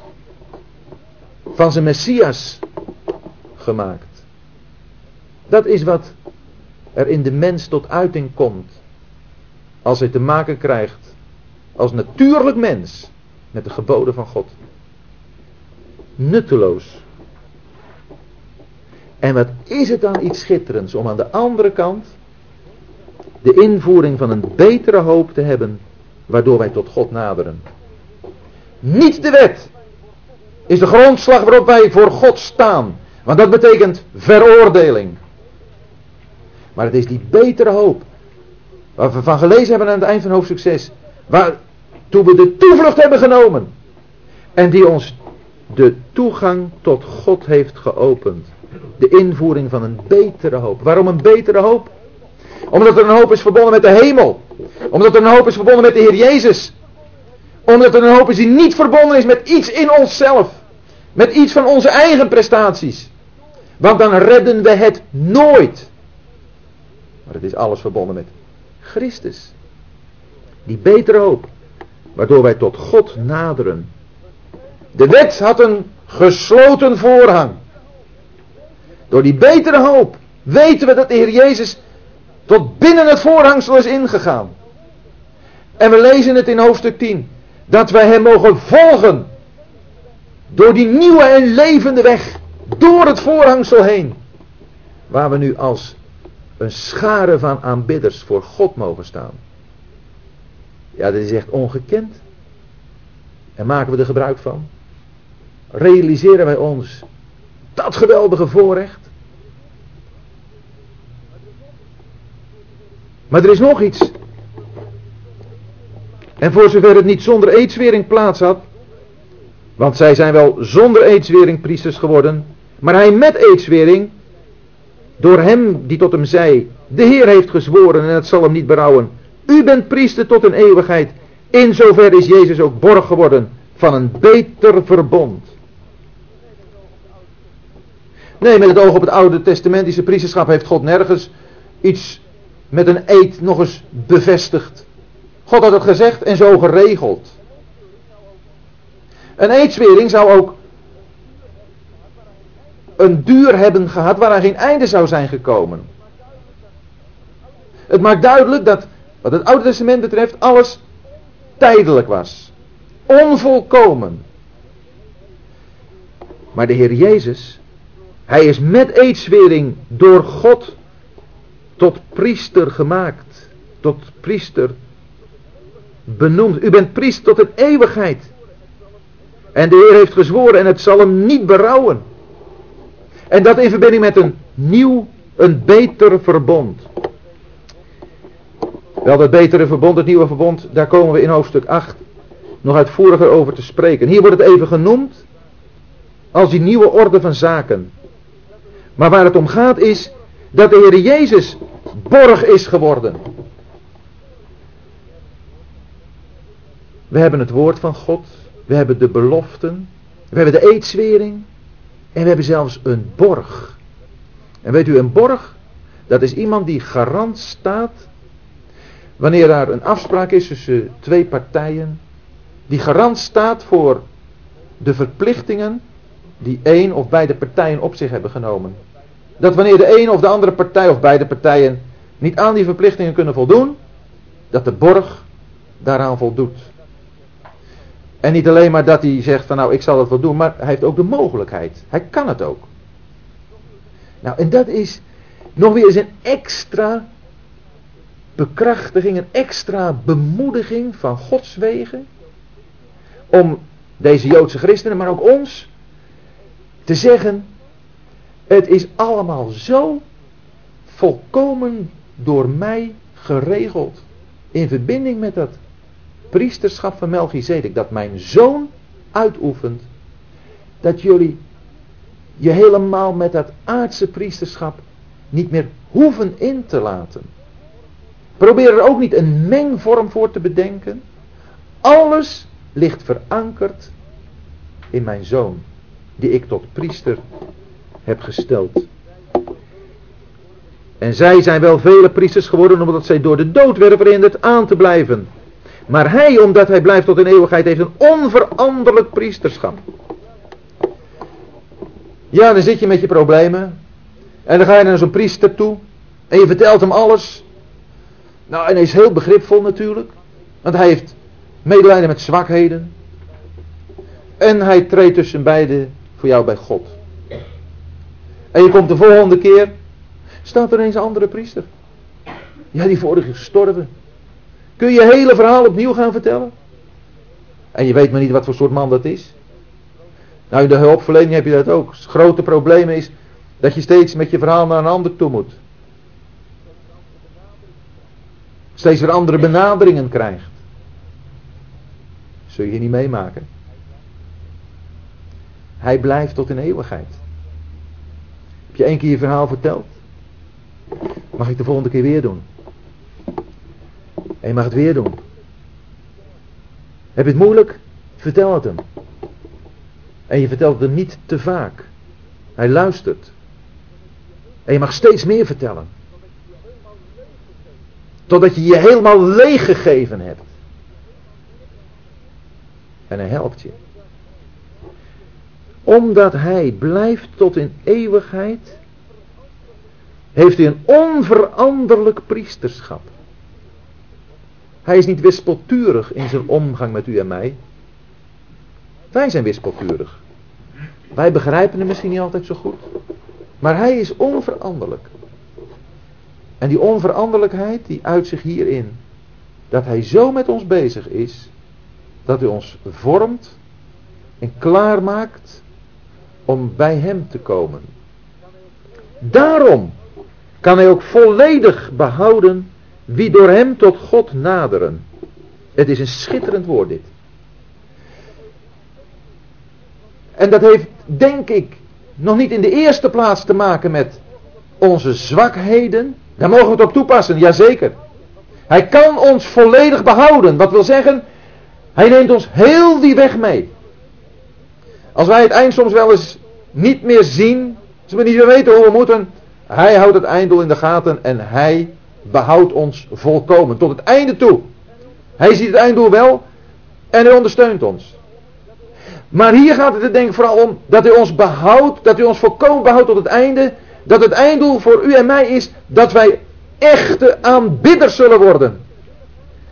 S1: van zijn Messias gemaakt. Dat is wat er in de mens tot uiting komt als hij te maken krijgt als natuurlijk mens met de geboden van God. Nutteloos. En wat is het dan iets schitterends om aan de andere kant de invoering van een betere hoop te hebben, waardoor wij tot God naderen. Niet de wet is de grondslag waarop wij voor God staan, want dat betekent veroordeling. Maar het is die betere hoop, waar we van gelezen hebben aan het eind van hoofdstuk 6, waar, toen we de toevlucht hebben genomen, en die ons de toegang tot God heeft geopend. De invoering van een betere hoop. Waarom een betere hoop? Omdat er een hoop is verbonden met de hemel. Omdat er een hoop is verbonden met de Heer Jezus. Omdat er een hoop is die niet verbonden is met iets in onszelf. Met iets van onze eigen prestaties. Want dan redden we het nooit. Maar het is alles verbonden met Christus. Die betere hoop. Waardoor wij tot God naderen. De wet had een gesloten voorhang. Door die betere hoop weten we dat de Heer Jezus tot binnen het voorhangsel is ingegaan. En we lezen het in hoofdstuk 10. Dat wij hem mogen volgen. Door die nieuwe en levende weg. Door het voorhangsel heen. Waar we nu als een schare van aanbidders voor God mogen staan. Ja, dat is echt ongekend. En maken we er gebruik van? Realiseren wij ons dat geweldige voorrecht? Maar er is nog iets. En voor zover het niet zonder eedswering plaats had, want zij zijn wel zonder eedswering priesters geworden, maar hij met eedswering, door hem die tot hem zei, de Heer heeft gezworen en het zal hem niet berouwen, u bent priester tot een eeuwigheid, in zover is Jezus ook borg geworden van een beter verbond. Nee, met het oog op het oude testamentische priesterschap heeft God nergens iets met een eed nog eens bevestigd. God had het gezegd en zo geregeld. Een eedswering zou ook een duur hebben gehad waaraan geen einde zou zijn gekomen. Het maakt duidelijk dat wat het Oude Testament betreft alles tijdelijk was. Onvolkomen. Maar de Heer Jezus, hij is met eedswering door God tot priester gemaakt. Tot priester benoemd. U bent priester tot een eeuwigheid. En de Heer heeft gezworen en het zal hem niet berouwen. En dat in verbinding met een nieuw, een beter verbond. Wel, dat betere verbond, het nieuwe verbond, daar komen we in hoofdstuk 8 nog uitvoeriger over te spreken. Hier wordt het even genoemd als die nieuwe orde van zaken. Maar waar het om gaat is dat de Heer Jezus borg is geworden. We hebben het woord van God, we hebben de beloften, we hebben de eedswering en we hebben zelfs een borg. En weet u, een borg, dat is iemand die garant staat wanneer daar een afspraak is tussen twee partijen, die garant staat voor de verplichtingen die één of beide partijen op zich hebben genomen. Dat wanneer de een of de andere partij of beide partijen niet aan die verplichtingen kunnen voldoen, dat de borg daaraan voldoet. En niet alleen maar dat hij zegt van nou ik zal het wel doen, maar hij heeft ook de mogelijkheid. Hij kan het ook. Nou en dat is nog weer eens een extra bekrachtiging, een extra bemoediging van Gods wegen. Om deze Joodse christenen, maar ook ons, te zeggen, het is allemaal zo volkomen door mij geregeld. In verbinding met dat priesterschap van Melchizedek, dat mijn zoon uitoefent, dat jullie je helemaal met dat aardse priesterschap niet meer hoeven in te laten. Probeer er ook niet een mengvorm voor te bedenken. Alles ligt verankerd in mijn zoon, die ik tot priester heb gesteld. En zij zijn wel vele priesters geworden omdat zij door de dood werden verhinderd aan te blijven. Maar hij, omdat hij blijft tot in eeuwigheid, heeft een onveranderlijk priesterschap. Ja, dan zit je met je problemen. En dan ga je naar zo'n priester toe. En je vertelt hem alles. Nou, en hij is heel begripvol natuurlijk. Want hij heeft medelijden met zwakheden. En hij treedt tussen beiden voor jou bij God. En je komt de volgende keer. Staat er eens een andere priester. Ja, die vorige is gestorven. Kun je hele verhaal opnieuw gaan vertellen? En je weet maar niet wat voor soort man dat is. Nou, in de hulpverlening heb je dat ook. Het grote probleem is dat je steeds met je verhaal naar een ander toe moet. Steeds weer andere benaderingen krijgt. Zul je niet meemaken. Hij blijft tot in eeuwigheid. Heb je één keer je verhaal verteld? Mag ik de volgende keer weer doen? En je mag het weer doen. Heb je het moeilijk? Vertel het hem. En je vertelt het hem niet te vaak. Hij luistert. En je mag steeds meer vertellen. Totdat je je helemaal leeggegeven hebt. En hij helpt je. Omdat hij blijft tot in eeuwigheid, heeft hij een onveranderlijk priesterschap. Hij is niet wispelturig in zijn omgang met u en mij. Wij zijn wispelturig. Wij begrijpen hem misschien niet altijd zo goed. Maar hij is onveranderlijk. En die onveranderlijkheid die uit zich hierin. Dat hij zo met ons bezig is. Dat hij ons vormt en klaarmaakt om bij hem te komen. Daarom kan hij ook volledig behouden wie door hem tot God naderen. Het is een schitterend woord dit. En dat heeft, denk ik, nog niet in de eerste plaats te maken met onze zwakheden. Daar mogen we het op toepassen, jazeker. Hij kan ons volledig behouden. Wat wil zeggen, hij neemt ons heel die weg mee. Als wij het eind soms wel eens niet meer zien, als we niet meer weten hoe we moeten, hij houdt het einddoel in de gaten en hij behoudt ons volkomen tot het einde toe. Hij ziet het einddoel wel en hij ondersteunt ons. Maar hier gaat het er denk ik vooral om dat hij ons behoudt, dat hij ons volkomen behoudt tot het einde. Dat het einddoel voor u en mij is dat wij echte aanbidders zullen worden.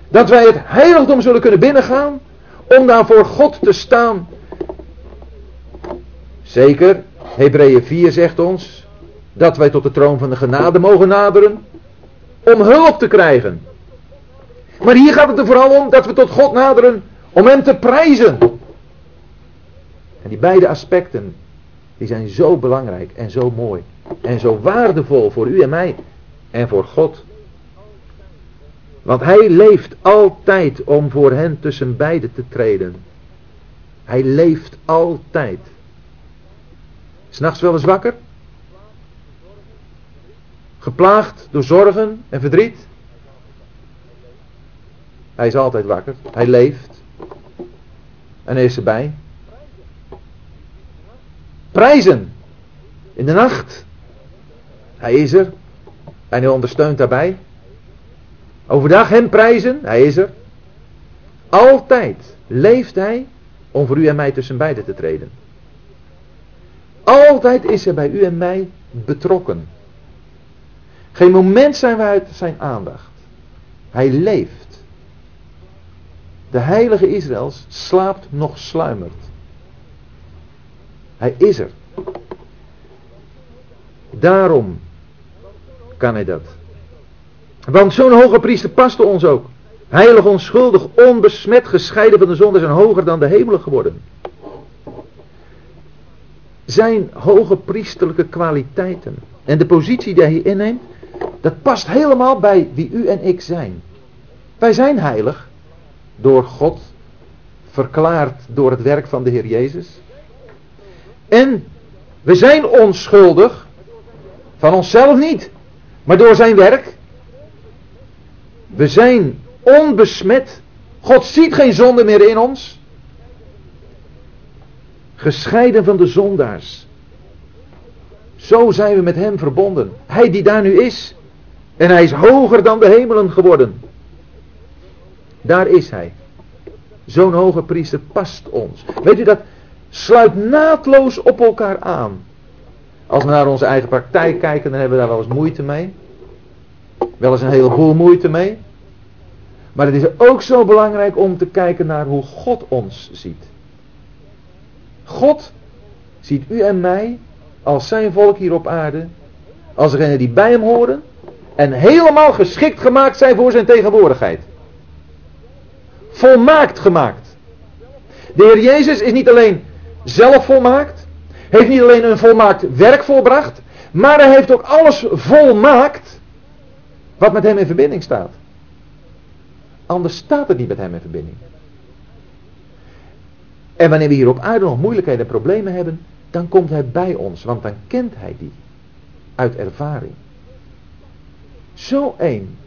S1: Dat wij het heiligdom zullen kunnen binnengaan om daar voor God te staan. Zeker, Hebreeën 4 zegt ons dat wij tot de troon van de genade mogen naderen om hulp te krijgen. Maar hier gaat het er vooral om dat we tot God naderen om Hem te prijzen. En die beide aspecten, die zijn zo belangrijk en zo mooi. En zo waardevol voor u en mij en voor God. Want Hij leeft altijd om voor hen tussen beiden te treden. Hij leeft altijd. S'nachts wel eens wakker? Geplaagd door zorgen en verdriet? Hij is altijd wakker. Hij leeft. En hij is erbij. Prijzen. In de nacht. Hij is er. En hij ondersteunt daarbij. Overdag hem prijzen. Hij is er. Altijd leeft hij om voor u en mij tussen beiden te treden. Altijd is hij bij u en mij betrokken. Geen moment zijn we uit zijn aandacht. Hij leeft. De heilige Israëls slaapt nog sluimert. Hij is er. Daarom kan hij dat. Want zo'n hoge priester paste ons ook. Heilig, onschuldig, onbesmet, gescheiden van de zonde en hoger dan de hemelen geworden. Zijn hoge priesterlijke kwaliteiten en de positie die hij inneemt, dat past helemaal bij wie u en ik zijn. Wij zijn heilig door God, verklaard door het werk van de Heer Jezus. En we zijn onschuldig, van onszelf niet, maar door zijn werk. We zijn onbesmet. God ziet geen zonde meer in ons. Gescheiden van de zondaars. Zo zijn we met hem verbonden. Hij die daar nu is. En hij is hoger dan de hemelen geworden. Daar is hij. Zo'n hoge priester past ons. Weet u dat sluit naadloos op elkaar aan. Als we naar onze eigen praktijk kijken, dan hebben we daar wel eens moeite mee. Wel eens een heleboel moeite mee. Maar het is ook zo belangrijk om te kijken naar hoe God ons ziet. God ziet u en mij als zijn volk hier op aarde, als degenen die bij hem horen en helemaal geschikt gemaakt zijn voor zijn tegenwoordigheid. Volmaakt gemaakt. De Heer Jezus is niet alleen zelf volmaakt, heeft niet alleen een volmaakt werk volbracht, maar hij heeft ook alles volmaakt wat met hem in verbinding staat. Anders staat het niet met hem in verbinding. En wanneer we hier op aarde nog moeilijkheden en problemen hebben, dan komt hij bij ons, want dan kent hij die uit ervaring. Zo één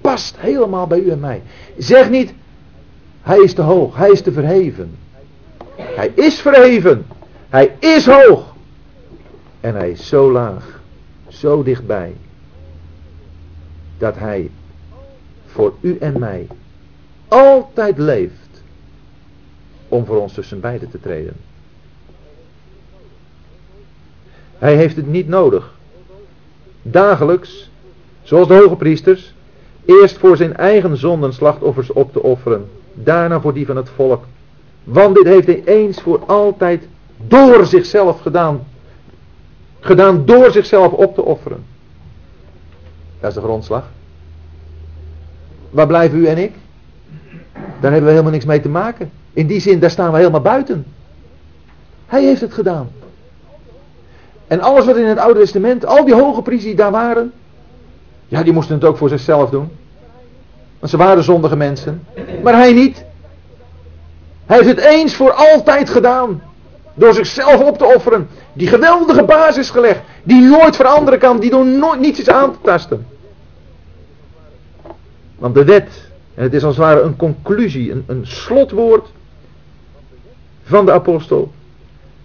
S1: past helemaal bij u en mij. Zeg niet, hij is te hoog, hij is te verheven. Hij is verheven, hij is hoog. En hij is zo laag, zo dichtbij, dat hij voor u en mij altijd leeft om voor ons tussen beiden te treden. Hij heeft het niet nodig. Dagelijks, zoals de hoge priesters, eerst voor zijn eigen zonden slachtoffers op te offeren, daarna voor die van het volk. Want dit heeft hij eens voor altijd door zichzelf gedaan. Gedaan door zichzelf op te offeren. Dat is de grondslag. Waar blijven u en ik? Daar hebben we helemaal niks mee te maken. In die zin, daar staan we helemaal buiten. Hij heeft het gedaan. En alles wat in het Oude Testament, al die hoge priesters die daar waren, ja, die moesten het ook voor zichzelf doen. Want ze waren zondige mensen. Maar hij niet. Hij heeft het eens voor altijd gedaan. Door zichzelf op te offeren. Die geweldige basis gelegd. Die nooit veranderen kan. Die door nooit niets aan te tasten. Want de wet, en het is als het ware een conclusie, een, een slotwoord van de apostel.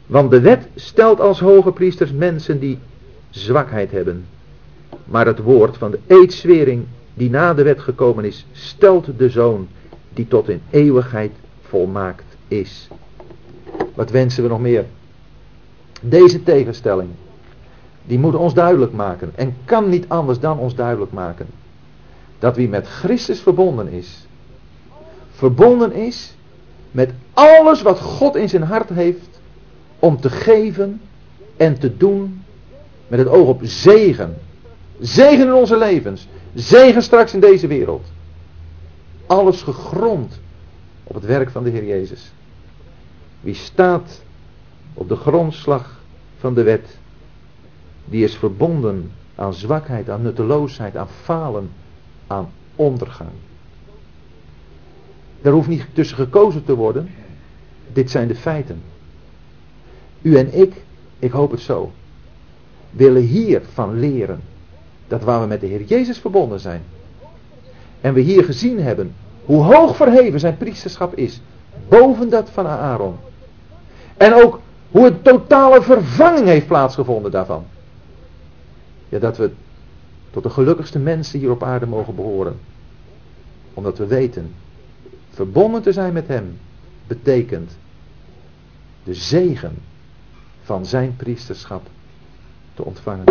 S1: Want de wet stelt als hoge priesters mensen die zwakheid hebben. Maar het woord van de eedswering die na de wet gekomen is, stelt de zoon die tot in eeuwigheid volmaakt is. Wat wensen we nog meer? Deze tegenstelling, die moet ons duidelijk maken en kan niet anders dan ons duidelijk maken dat wie met Christus verbonden is, verbonden is met alles wat God in zijn hart heeft om te geven en te doen met het oog op zegen. Zegen in onze levens, zegen straks in deze wereld. Alles gegrond op het werk van de Heer Jezus. Wie staat op de grondslag van de wet, die is verbonden aan zwakheid, aan nutteloosheid, aan falen, aan ondergang. Daar hoeft niet tussen gekozen te worden. Dit zijn de feiten. U en ik, ik hoop het zo, willen hiervan leren dat waar we met de Heer Jezus verbonden zijn. En we hier gezien hebben hoe hoog verheven zijn priesterschap is. Boven dat van Aaron. En ook hoe een totale vervanging heeft plaatsgevonden daarvan. Ja, dat we tot de gelukkigste mensen hier op aarde mogen behoren. Omdat we weten, verbonden te zijn met Hem, betekent de zegen van zijn priesterschap te ontvangen.